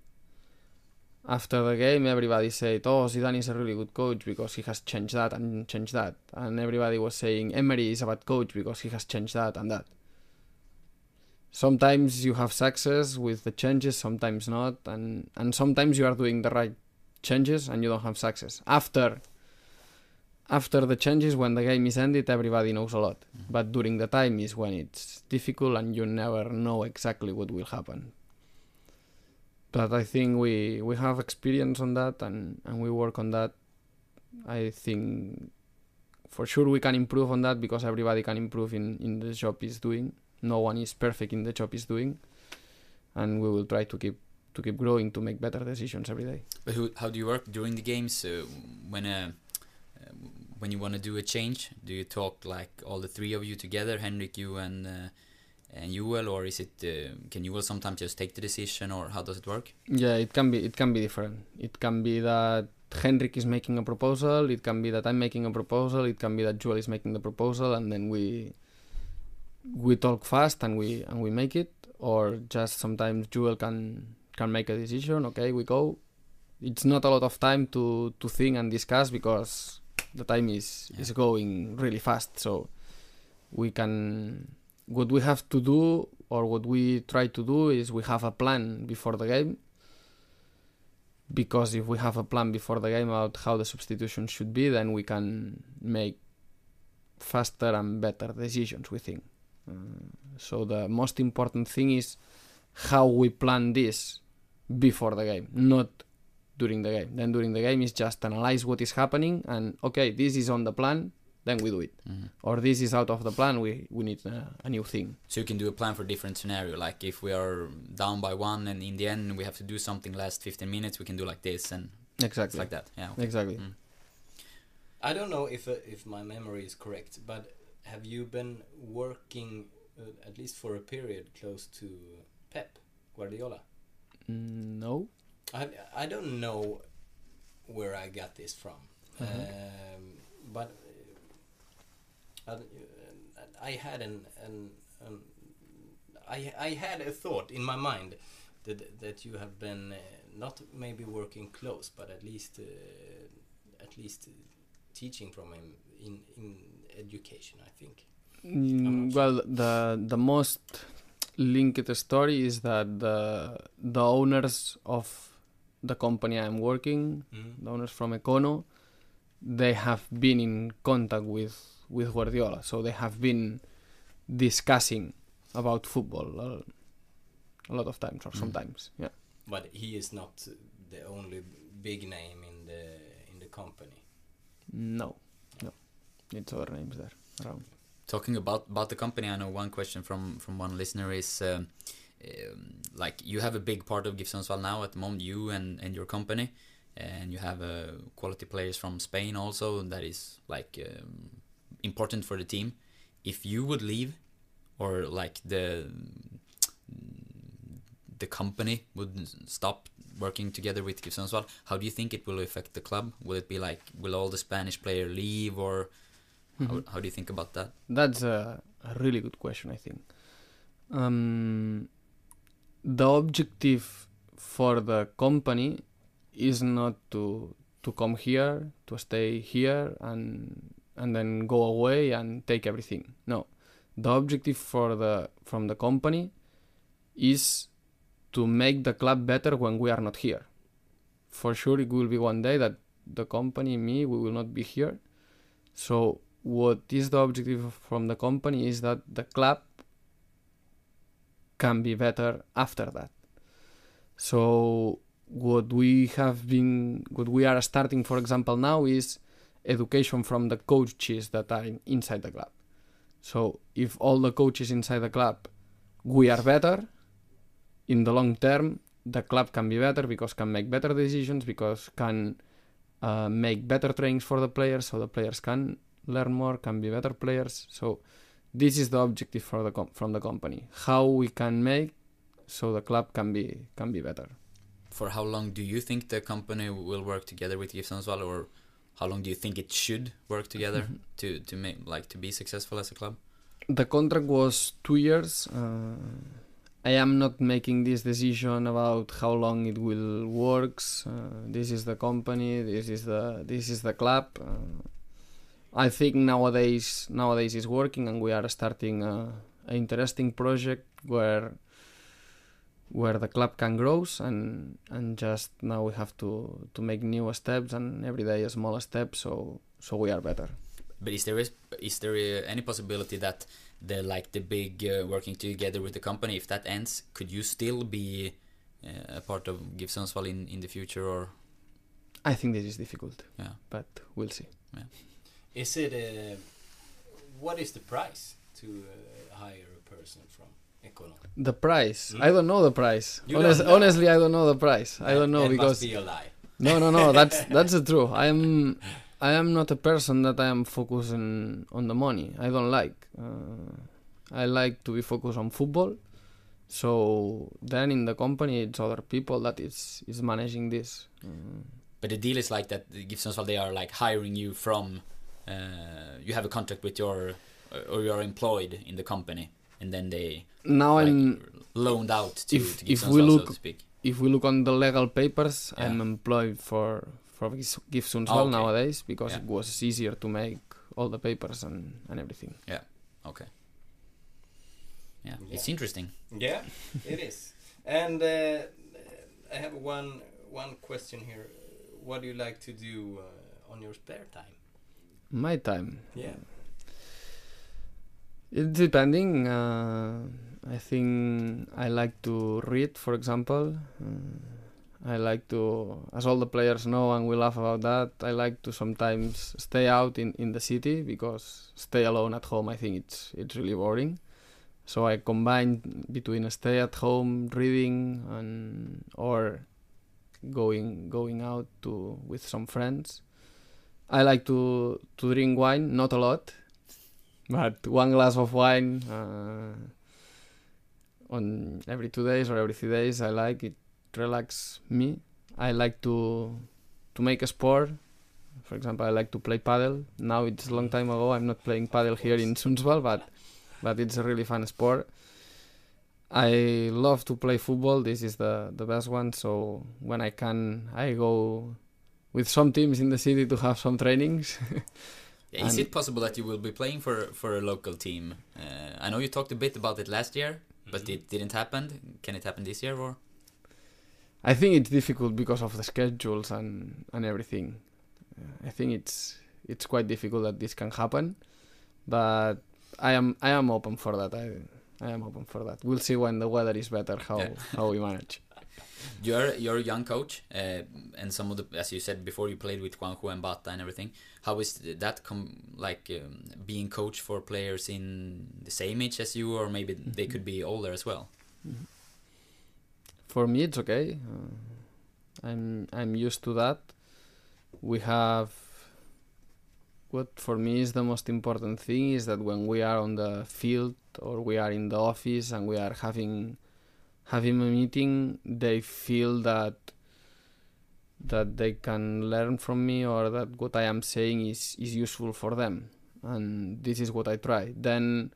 Speaker 5: After the game, everybody said, "Oh, Zidane is a really good coach because he has changed that and changed that," and everybody was saying Emery is a bad coach because he has changed that and that. Sometimes you have success with the changes, sometimes not, and and sometimes you are doing the right changes and you don't have success. After after the changes, when the game is ended, everybody knows a lot. Mm-hmm. But during the time is when it's difficult and you never know exactly what will happen. But I think we we have experience on that and, and we work on that. I think for sure we can improve on that because everybody can improve in, in the job is doing. No one is perfect in the job is doing. And we will try to keep to keep growing to make better decisions every day.
Speaker 4: But who, how do you work during the games uh, when uh, when you want to do a change? Do you talk like all the three of you together, Henrik, you and uh, and Joel, or is it uh, can Joel sometimes just take the decision, or how does it work?
Speaker 5: Yeah, it can be it can be different. It can be that Henrik is making a proposal, it can be that I'm making a proposal, it can be that Joel is making the proposal and then we we talk fast and we and we make it or just sometimes Joel can can make a decision, okay, we go. It's not a lot of time to to think and discuss because the time is is going really fast, so we can what we have to do or what we try to do is we have a plan before the game. Because if we have a plan before the game about how the substitution should be then we can make faster and better decisions we think. Uh, so the most important thing is how we plan this before the game not during the game then during the game is just analyze what is happening and okay this is on the plan then we do it
Speaker 4: Mhm.
Speaker 5: or this is out of the plan we we need a, a new thing
Speaker 4: So you can do a plan for different scenario. Like if we are down by one, and in the end we have to do something last 15 minutes, we can do like this and
Speaker 5: exactly
Speaker 4: like that. Yeah. okay.
Speaker 5: exactly
Speaker 4: Mm.
Speaker 3: I don't know if uh, if my memory is correct, but have you been working uh, at least for a period close to Pep Guardiola?
Speaker 5: Mm, no
Speaker 3: I I don't know where I got this from,
Speaker 5: Uh-huh.
Speaker 3: um, but uh, I, I had an, an, an I I had a thought in my mind that that you have been uh, not maybe working close, but at least uh, at least uh, teaching from him in in education. I think.
Speaker 5: Mm, well, the the most linked story is that the the owners of the company I'm working,
Speaker 3: Mhm.
Speaker 5: the owners from Ekkono, they have been in contact with with Guardiola, so they have been discussing about football a, a lot of times or
Speaker 4: Mm.
Speaker 5: sometimes. Yeah.
Speaker 3: But he is not the only big name in the in the company.
Speaker 5: No, no, it's other names there around.
Speaker 4: Talking about about the company, I know one question from from one listener is um, um, like you have a big part of GIF Sundsvall now at the moment, you and and your company, and you have uh, quality players from Spain also that is like um, important for the team. If you would leave, or like the the company would stop working together with GIF Sundsvall, how do you think it will affect the club? Will it be like will all the Spanish player leave or how,
Speaker 5: Mhm.
Speaker 4: how do you think about that?
Speaker 5: That's a, a really good question, I think. Um, the objective for the company is not to to come here, to stay here, and and then go away and take everything. No, the objective for the from the company is to make the club better when we are not here. For sure, it will be one day that the company, me, we will not be here. So what is the objective from the company is that the club can be better after that. So what we have been what we are starting for example now is education from the coaches that are in- inside the club. So if all the coaches inside the club we are better, in the long term the club can be better because can make better decisions because can uh, make better trainings for the players so the players can learn more can be better players so this is the objective for the from the company how we can make so the club can be can be better
Speaker 4: For how long do you think the company will work together with GIF Sundsvall, or how long do you think it should work together *laughs* to to make like to be successful as a club?
Speaker 5: the contract was two years. Uh, I am not making this decision about how long it will works. Uh, this is the company. This is the this is the club. Uh, I think nowadays nowadays is working, and we are starting a, a interesting project where where the club can grow and and just now we have to to make new steps and every day a small step so so we are better.
Speaker 4: But is there is, is there uh, any possibility that the like the big uh, working together with the company, if that ends, could you still be uh, a part of GIF Sundsvall in in the future, or
Speaker 5: I think this is difficult,
Speaker 4: yeah,
Speaker 5: but we'll see.
Speaker 3: Is it uh, what is the price to uh, hire a person from Ekkono?
Speaker 5: The price.
Speaker 3: Hmm?
Speaker 5: I don't know the price. Honest,
Speaker 3: know?
Speaker 5: honestly, I don't know the price. I don't know
Speaker 3: that
Speaker 5: because
Speaker 3: be a lie.
Speaker 5: no, no, no. That's *laughs* that's the truth. I am I am not a person that I am focusing on the money. I don't like. Uh, I like to be focused on football. So then in the company, it's other people that is is managing this. Uh,
Speaker 4: but the deal is like that. GIF Sundsvall they are like hiring you from. Uh, you have a contract with your, or you're employed in the company, and then they
Speaker 5: now
Speaker 4: like,
Speaker 5: I'm
Speaker 4: loaned out to,
Speaker 5: if-
Speaker 4: to
Speaker 5: if we look-
Speaker 4: so to speak.
Speaker 5: if we look on the legal papers,
Speaker 4: Yeah.
Speaker 5: I'm employed for for Gif Gif Sundsvall
Speaker 4: okay.
Speaker 5: nowadays because
Speaker 4: Yeah.
Speaker 5: it was easier to make all the papers and, and everything.
Speaker 4: Yeah okay. Yeah,
Speaker 3: Yeah.
Speaker 4: it's interesting.
Speaker 3: Yeah, it is. *laughs* And uh, I have one one question here. What do you like to do uh, on your spare time?
Speaker 5: My time.
Speaker 3: Yeah.
Speaker 5: It's depending. Uh, I think I like to read, for example. Uh, I like to, as all the players know, and we laugh about that. I like to sometimes stay out in, in the city because stay alone at home. I think it's it's really boring. So I combine between a stay at home reading and or going going out to with some friends. I like to to drink wine, not a lot, but one glass of wine uh, on every two days or every three days. I like it, relax me. I like to to make a sport. For example, I like to play paddle. Now it's a long time ago. I'm not playing paddle here in Sundsvall, but but it's a really fun sport. I love to play football. This is the the best one. So when I can, I go with some teams in the city to have some trainings. *laughs*
Speaker 4: Yeah, is
Speaker 5: And-
Speaker 4: it possible that you will be playing for for a local team? Uh, I know you talked a bit about it last year, but
Speaker 3: Mhm.
Speaker 4: it didn't happen. Can it happen this year or?
Speaker 5: I think it's difficult because of the schedules and and everything. Uh, I think it's it's quite difficult that this can happen, but I am I am open for that. I I am open for that. We'll see when the weather is better how
Speaker 4: Yeah.
Speaker 5: how we manage.
Speaker 4: You're you're a young coach, uh, and some of the as you said before, you played with Juanjo and Bata and everything. How is that com- like um, being coach for players in the same age as you, or maybe they could be older as well?
Speaker 5: For me, it's okay. Uh, I'm I'm used to that. We have what for me is the most important thing is that when we are on the field or we are in the office and we are having having a meeting, they feel that that they can learn from me or that what I am saying is is useful for them, and this is what I try. Then,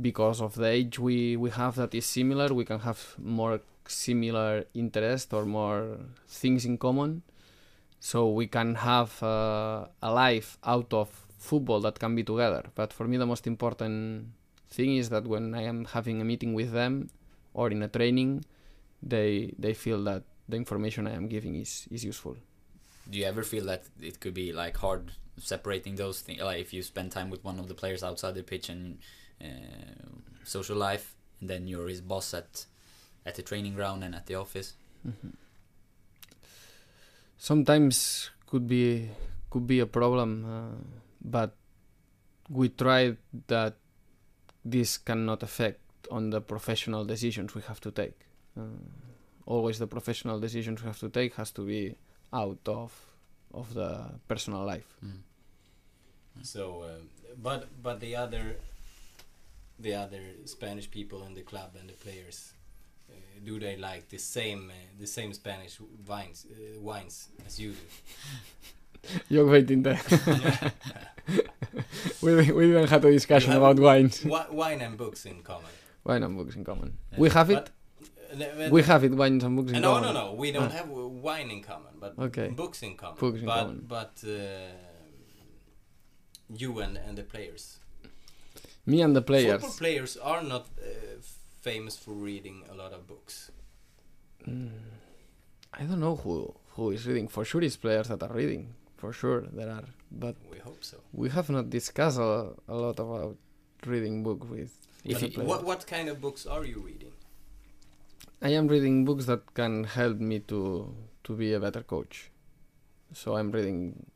Speaker 5: because of the age we we have that is similar, we can have more similar interest or more things in common. So we can have uh, a life out of football that can be together. But for me the most important thing is that when i am having a meeting with them or in a training they they feel that the information i am giving is is useful
Speaker 4: Do you ever feel that it could be like hard separating those things? Like if you spend time with one of the players outside the pitch and uh, social life, and then you're his boss at at the training ground and at the office.
Speaker 5: sometimes could be could be a problem uh, but we try that this cannot affect on the professional decisions we have to take Uh, always the professional decisions we have to take has to be out of of the personal life.
Speaker 4: Mm.
Speaker 3: So, uh, but but the other the other Spanish people in the club and the players, uh, do they like the same uh, the same Spanish wines uh, wines as you do?
Speaker 5: Jag vet inte. we, we didn't have a discussion about wines.
Speaker 3: Wi- wine and books in common.
Speaker 5: Wine and books in common. We have it.
Speaker 3: But, uh, uh,
Speaker 5: we have it. Wines and books in
Speaker 3: no,
Speaker 5: common.
Speaker 3: no, no. No. We don't
Speaker 5: Ah.
Speaker 3: have uh, wine in common, but
Speaker 5: Okay.
Speaker 3: books in common.
Speaker 5: Books in
Speaker 3: but
Speaker 5: common.
Speaker 3: but uh, you and and the players.
Speaker 5: Me and the players.
Speaker 3: Football players are not uh, famous for reading a lot of books.
Speaker 5: Mm, I don't know who who is reading. For sure, it's players that are reading. For sure, there are. But
Speaker 3: We hope so.
Speaker 5: we have not discussed a, a lot about reading book with.
Speaker 4: If you-
Speaker 3: What what kind of books are you reading?
Speaker 5: I am reading books that can help me to to be a better coach. So I'm reading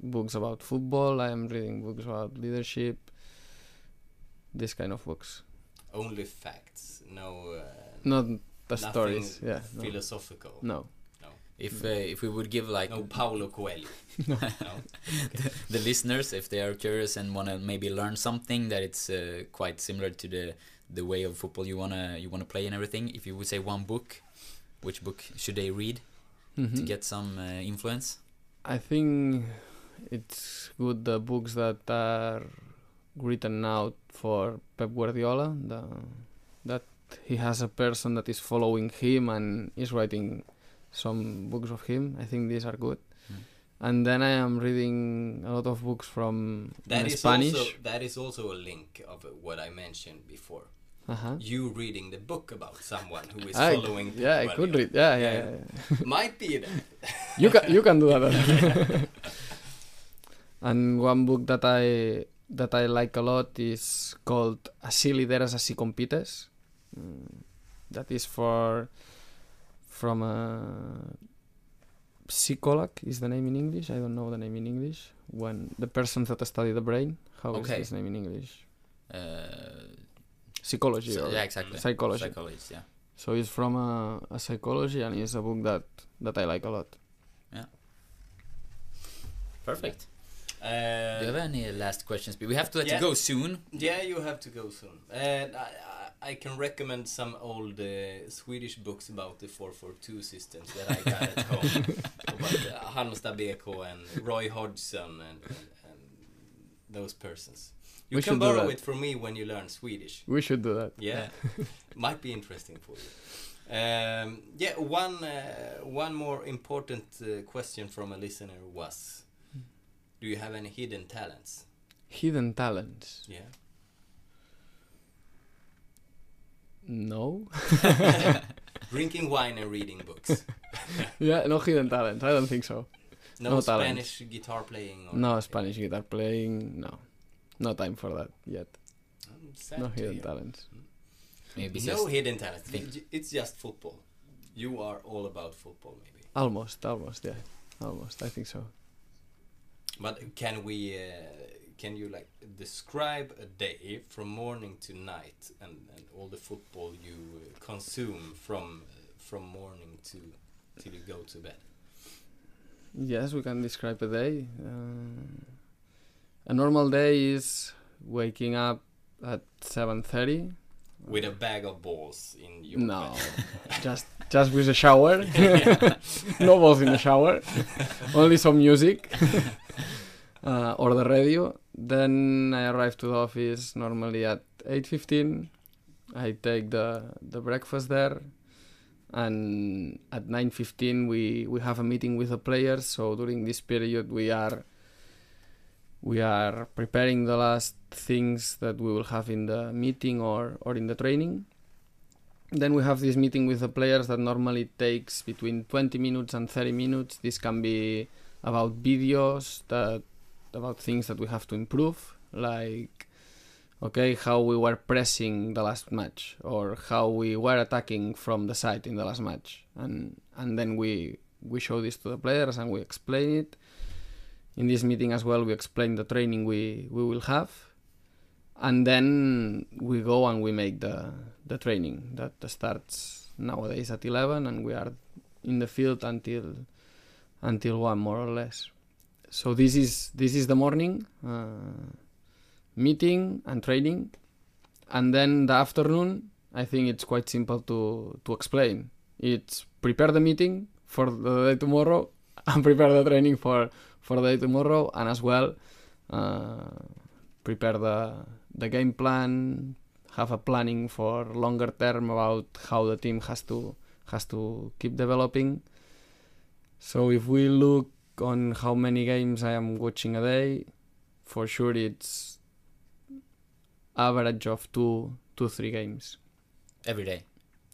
Speaker 5: books about football. I am reading books about leadership. This kind of books,
Speaker 3: Only facts, no. Uh,
Speaker 5: not the stories. Yeah, no.
Speaker 3: Philosophical.
Speaker 5: no.
Speaker 4: If uh, if we would give like
Speaker 3: No Paulo Coelho. *laughs*
Speaker 5: No.
Speaker 3: no. *laughs*
Speaker 4: the listeners, if they are curious and want to maybe learn something that it's uh, quite similar to the the way of football you wanna you wanna play and everything, if you would say one book, which book should they read to
Speaker 5: Mhm.
Speaker 4: get some uh, influence?
Speaker 5: I think it's good the books that are written out for Pep Guardiola. The, that he has a person that is following him and is writing some books of him. I think these are good.
Speaker 4: Mm.
Speaker 5: And then I am reading a lot of books from
Speaker 3: That
Speaker 5: in
Speaker 3: is
Speaker 5: Spanish.
Speaker 3: also that is also a link of uh, what I mentioned before.
Speaker 5: uh-huh.
Speaker 3: You reading the book about someone who is *laughs*
Speaker 5: I-
Speaker 3: following.
Speaker 5: Yeah, I could read. Yeah, yeah,
Speaker 3: Yeah.
Speaker 5: yeah. yeah. *laughs*
Speaker 3: Might be that. *laughs*
Speaker 5: you can you can do that. and one book that I that I like a lot is called Así lideras, así compites. Mm, that is for from a psycholog is the name in English. I don't know the name in English. When the person that study the brain, how is
Speaker 4: Okay.
Speaker 5: this name in English?
Speaker 4: Uh,
Speaker 5: Psychology.
Speaker 4: so- yeah, exactly.
Speaker 5: Psychology.
Speaker 4: Psychology, yeah.
Speaker 5: So it's from a, a psychology, and it's a book that that I like a lot. Yeah.
Speaker 4: Perfect.
Speaker 3: Uh,
Speaker 4: Do you have any last questions? We have to let
Speaker 3: yeah.
Speaker 4: you go soon.
Speaker 3: Yeah, you have to go soon. And I, can recommend some old uh, Swedish books about the 442 systems that I got at *laughs* home. about uh, Halmstad BK and Roy Hodgson and, and, and those persons. You
Speaker 5: We
Speaker 3: can borrow it from me when you learn Swedish.
Speaker 5: We should do that.
Speaker 3: Yeah, *laughs* might be interesting for you. Um, yeah, one uh, one more important uh, question from a listener was: Do you have any hidden talents?
Speaker 5: Hidden talents.
Speaker 3: Yeah.
Speaker 5: No. *laughs*
Speaker 3: Drinking wine and reading books. *laughs*
Speaker 5: yeah, no hidden talents. I don't think so.
Speaker 3: No,
Speaker 5: No talent.
Speaker 3: Spanish guitar playing. Or
Speaker 5: No Spanish guitar playing. No, no time for that yet. No hidden
Speaker 3: hear.
Speaker 5: talents.
Speaker 4: Maybe
Speaker 3: No hidden talents.
Speaker 4: think.
Speaker 3: J- It's just football. You are all about football, maybe.
Speaker 5: Almost, almost, yeah, almost. I think so.
Speaker 3: But can we? Uh, can you like describe a day from morning to night, and, and all the football you uh, consume from uh, from morning to till you go to bed?
Speaker 5: Yes, we can describe a day. Uh, a normal day is waking up at seven thirty.
Speaker 3: With a bag of balls in your
Speaker 5: No, *laughs* just just with a shower. *laughs* no balls in the shower. Only some music *laughs* uh, or the radio. Then I arrive to the office normally at eight fifteen. I take the the breakfast there, and at nine fifteen we we have a meeting with the players. So during this period we are we are preparing the last things that we will have in the meeting or or in the training then we have this meeting with the players that normally takes between 20 minutes and 30 minutes this can be about videos that about things that we have to improve like okay how we were pressing the last match or how we were attacking from the side in the last match. And and then we we show this to the players and we explain it. In this meeting as well we explain the training we we will have. And then we go and we make the the training that starts nowadays at 11 and we are in the field until until 1 more or less so this is this is the morning uh, meeting and training. And then the afternoon i think it's quite simple to to explain. It's prepare the meeting for the day tomorrow *laughs* and prepare the training for for the day tomorrow and as well uh, prepare the the game plan have a planning for longer term about how the team has to has to keep developing. So if we look on how many games I am watching a day, for sure it's average of two, two, three games.
Speaker 4: Every day.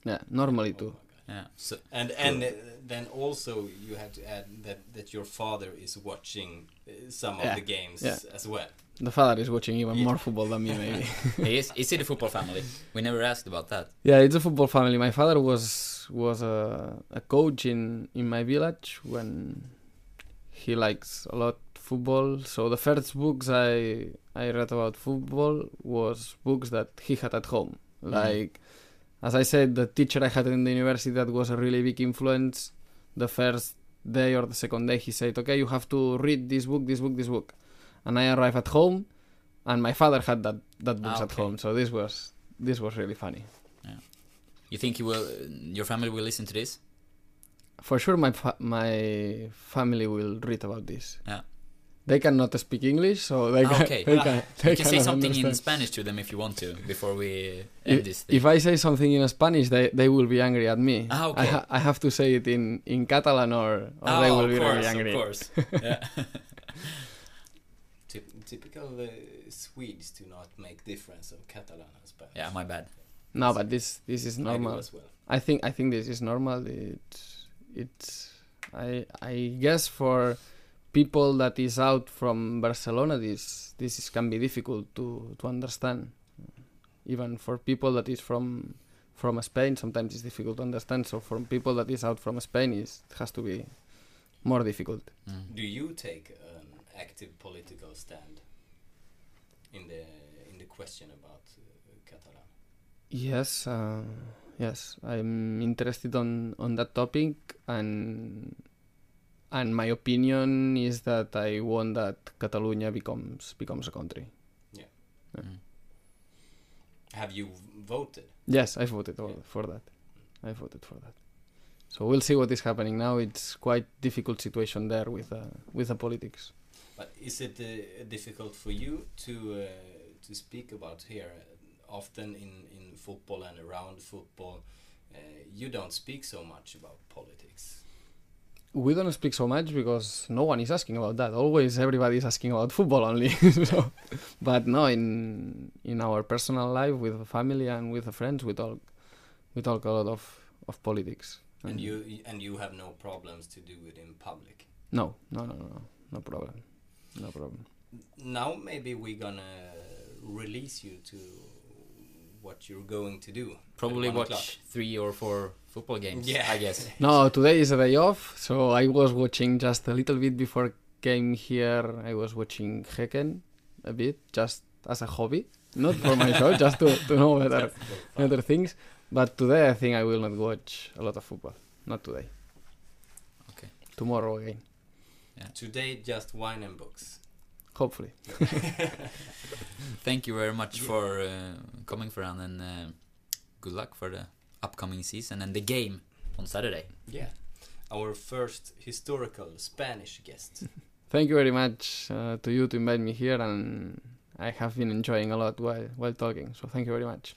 Speaker 5: Yeah, normally two.
Speaker 4: Yeah. So
Speaker 3: And and uh, then also you have to add that that your father is watching uh, some of the games
Speaker 5: yeah.
Speaker 3: as well.
Speaker 5: The father is watching even
Speaker 3: Yeah.
Speaker 5: more football than me, *laughs* maybe.
Speaker 4: is is it a football family? We never asked about that.
Speaker 5: yeah, it's a football family. My father was was a, a coach in in my village when he likes a lot football. So the first books I I read about football was books that he had at home. Like as I said, the teacher I had in the university that was a really big influence. The first day or the second day, he said, "Okay, you have to read this book, this book, this book," and I arrived at home, and my father had that that books
Speaker 4: Ah,
Speaker 5: at home. So this was this was really funny. Yeah.
Speaker 4: You think you will, your family will listen to this?
Speaker 5: For sure, my fa- my family will read about this.
Speaker 4: Yeah.
Speaker 5: They cannot speak English, so they
Speaker 4: Ah,
Speaker 5: can.
Speaker 4: okay.
Speaker 5: They can, they
Speaker 4: You can say
Speaker 5: cannot
Speaker 4: something in
Speaker 5: understand.
Speaker 4: Spanish to them if you want to before we end
Speaker 5: If,
Speaker 4: this thing.
Speaker 5: if I say something in Spanish, they, they will be angry at me.
Speaker 4: Ah,
Speaker 5: I,
Speaker 4: okay.
Speaker 5: ha- I have to say it in, in Catalan or, or they
Speaker 4: oh,
Speaker 5: will be
Speaker 4: course,
Speaker 5: really angry.
Speaker 4: of course. *laughs* yeah.
Speaker 3: Typical uh, Swedes do not make difference of Catalan and Spanish.
Speaker 4: yeah, my bad.
Speaker 5: No, but this this is
Speaker 3: I
Speaker 5: normal.
Speaker 3: as well.
Speaker 5: I think I think this is normal. It's it's I I guess for people that is out from Barcelona, this this is, can be difficult to to understand. Even for people that is from from Spain, sometimes it's difficult to understand. So for people that is out from Spain, it has to be more difficult.
Speaker 4: Mm.
Speaker 3: Do you take an active political stand in the in the question about uh, Catalan?
Speaker 5: Yes, uh, yes, I'm interested on on that topic, and and my opinion is that I want that Catalonia becomes becomes a country.
Speaker 4: Mm.
Speaker 3: Have you voted?
Speaker 5: Yes, I voted for,
Speaker 3: Yeah.
Speaker 5: for that. I voted for that. So we'll see what is happening now. It's quite difficult situation there with uh, with the politics.
Speaker 3: But is it uh, difficult for you to uh, to speak about here? Often in in football and around football, uh, you don't speak so much about politics.
Speaker 5: We don't speak so much because no one is asking about that. Always everybody is asking about football only. *laughs* so, but no, in in our personal life with the family and with friends, we talk we talk a lot of of politics.
Speaker 3: And you and you have no problems to do it in public.
Speaker 5: No, no, no, no, no, no problem, no problem.
Speaker 3: Now maybe we're gonna release you to what you're going to do.
Speaker 4: Probably watch
Speaker 3: o'clock.
Speaker 4: three or four football games.
Speaker 3: Yeah.
Speaker 4: I guess. *laughs*
Speaker 5: No, today is a day off, so I was watching just a little bit before came here. I was watching Häcken a bit, just as a hobby, not for my show, *laughs* just to, to know better
Speaker 3: Just for fun.
Speaker 5: better things. But today I think I will not watch a lot of football. Not today.
Speaker 4: Okay.
Speaker 5: Tomorrow again,
Speaker 3: Today, just wine and books.
Speaker 5: Hopefully. *laughs*
Speaker 4: Thank you very much for uh, coming, Ferran, and uh, good luck for the upcoming season and the game on Saturday.
Speaker 3: Yeah. Our first historical Spanish guest. *laughs*
Speaker 5: Thank you very much uh, to you to invite me here, and I have been enjoying a lot while while talking. So thank you very much.